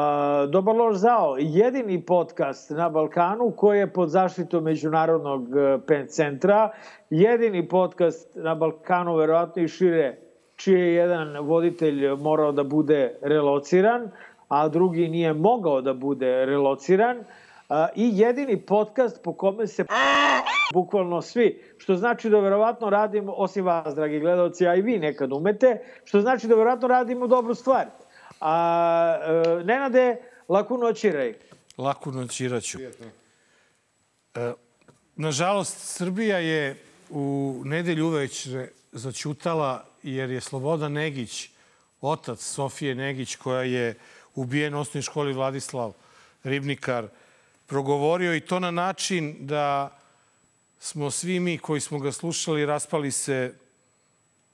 Dobar lož zao, jedini podcast na Balkanu koji je pod zaštitom Međunarodnog PEN centra, jedini podcast na Balkanu, verovatno i šire, čiji je jedan voditelj morao da bude relociran, a drugi nije mogao da bude relociran. A, i jedini podcast po kome se bukvalno svi, što znači da verovatno radimo, osim vas, dragi gledalci, a i vi nekad umete, što znači da verovatno radimo dobru stvar. A, e, Nenade, laku noć i rej. laku noć Iraću. E, Nažalost, Srbija je u nedelju uveče začutala jer je Sloboda Negić, otac Sofije Negić, koja je ubijen u osnovnoj školi Vladislav Ribnikar, progovorio i to na način da smo svi mi koji smo ga slušali raspali se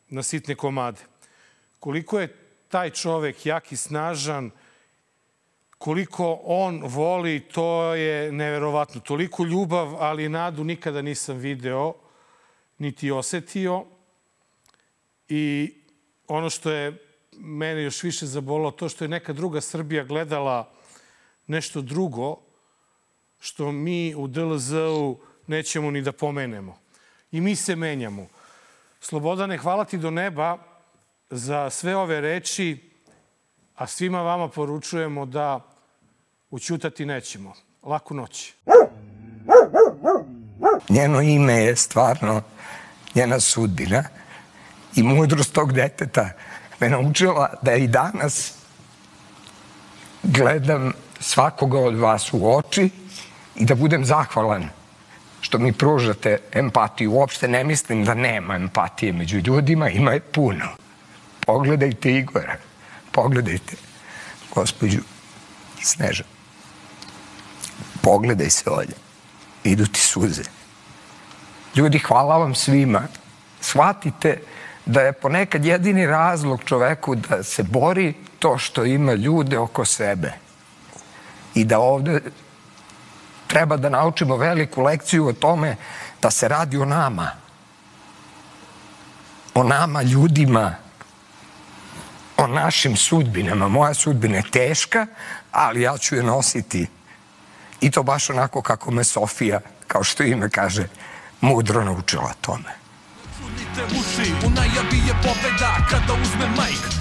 na sitne komade. Koliko je taj čovek jak i snažan, koliko on voli, to je neverovatno. Toliko ljubav, ali nadu nikada nisam video, niti osetio. I ono što je mene još više zabolo, to što je neka druga Srbija gledala nešto drugo, što mi u DLZ-u nećemo ni da pomenemo. I mi se menjamo. Slobodane, hvala ti do neba za sve ove reči, a svima vama poručujemo da učutati nećemo. Laku noć. Njeno ime je stvarno njena sudbina i mudrost tog deteta me naučila da i danas gledam svakoga od vas u oči i da budem zahvalan što mi pružate empatiju. Uopšte ne mislim da nema empatije među ljudima, ima je puno. Pogledajte Igora, pogledajte gospođu Sneža. Pogledaj se, Olja. Idu ti suze. Ljudi, hvala vam svima. Shvatite da je ponekad jedini razlog čoveku da se bori to što ima ljude oko sebe. I da ovde treba da naučimo veliku lekciju o tome da se radi o nama. O nama, ljudima, o našim sudbinama. Moja sudbina je teška, ali ja ću je nositi. I to baš onako kako me Sofija, kao što ime kaže, mudro naučila tome. Uši, u najavi je pobeda kada uzme majk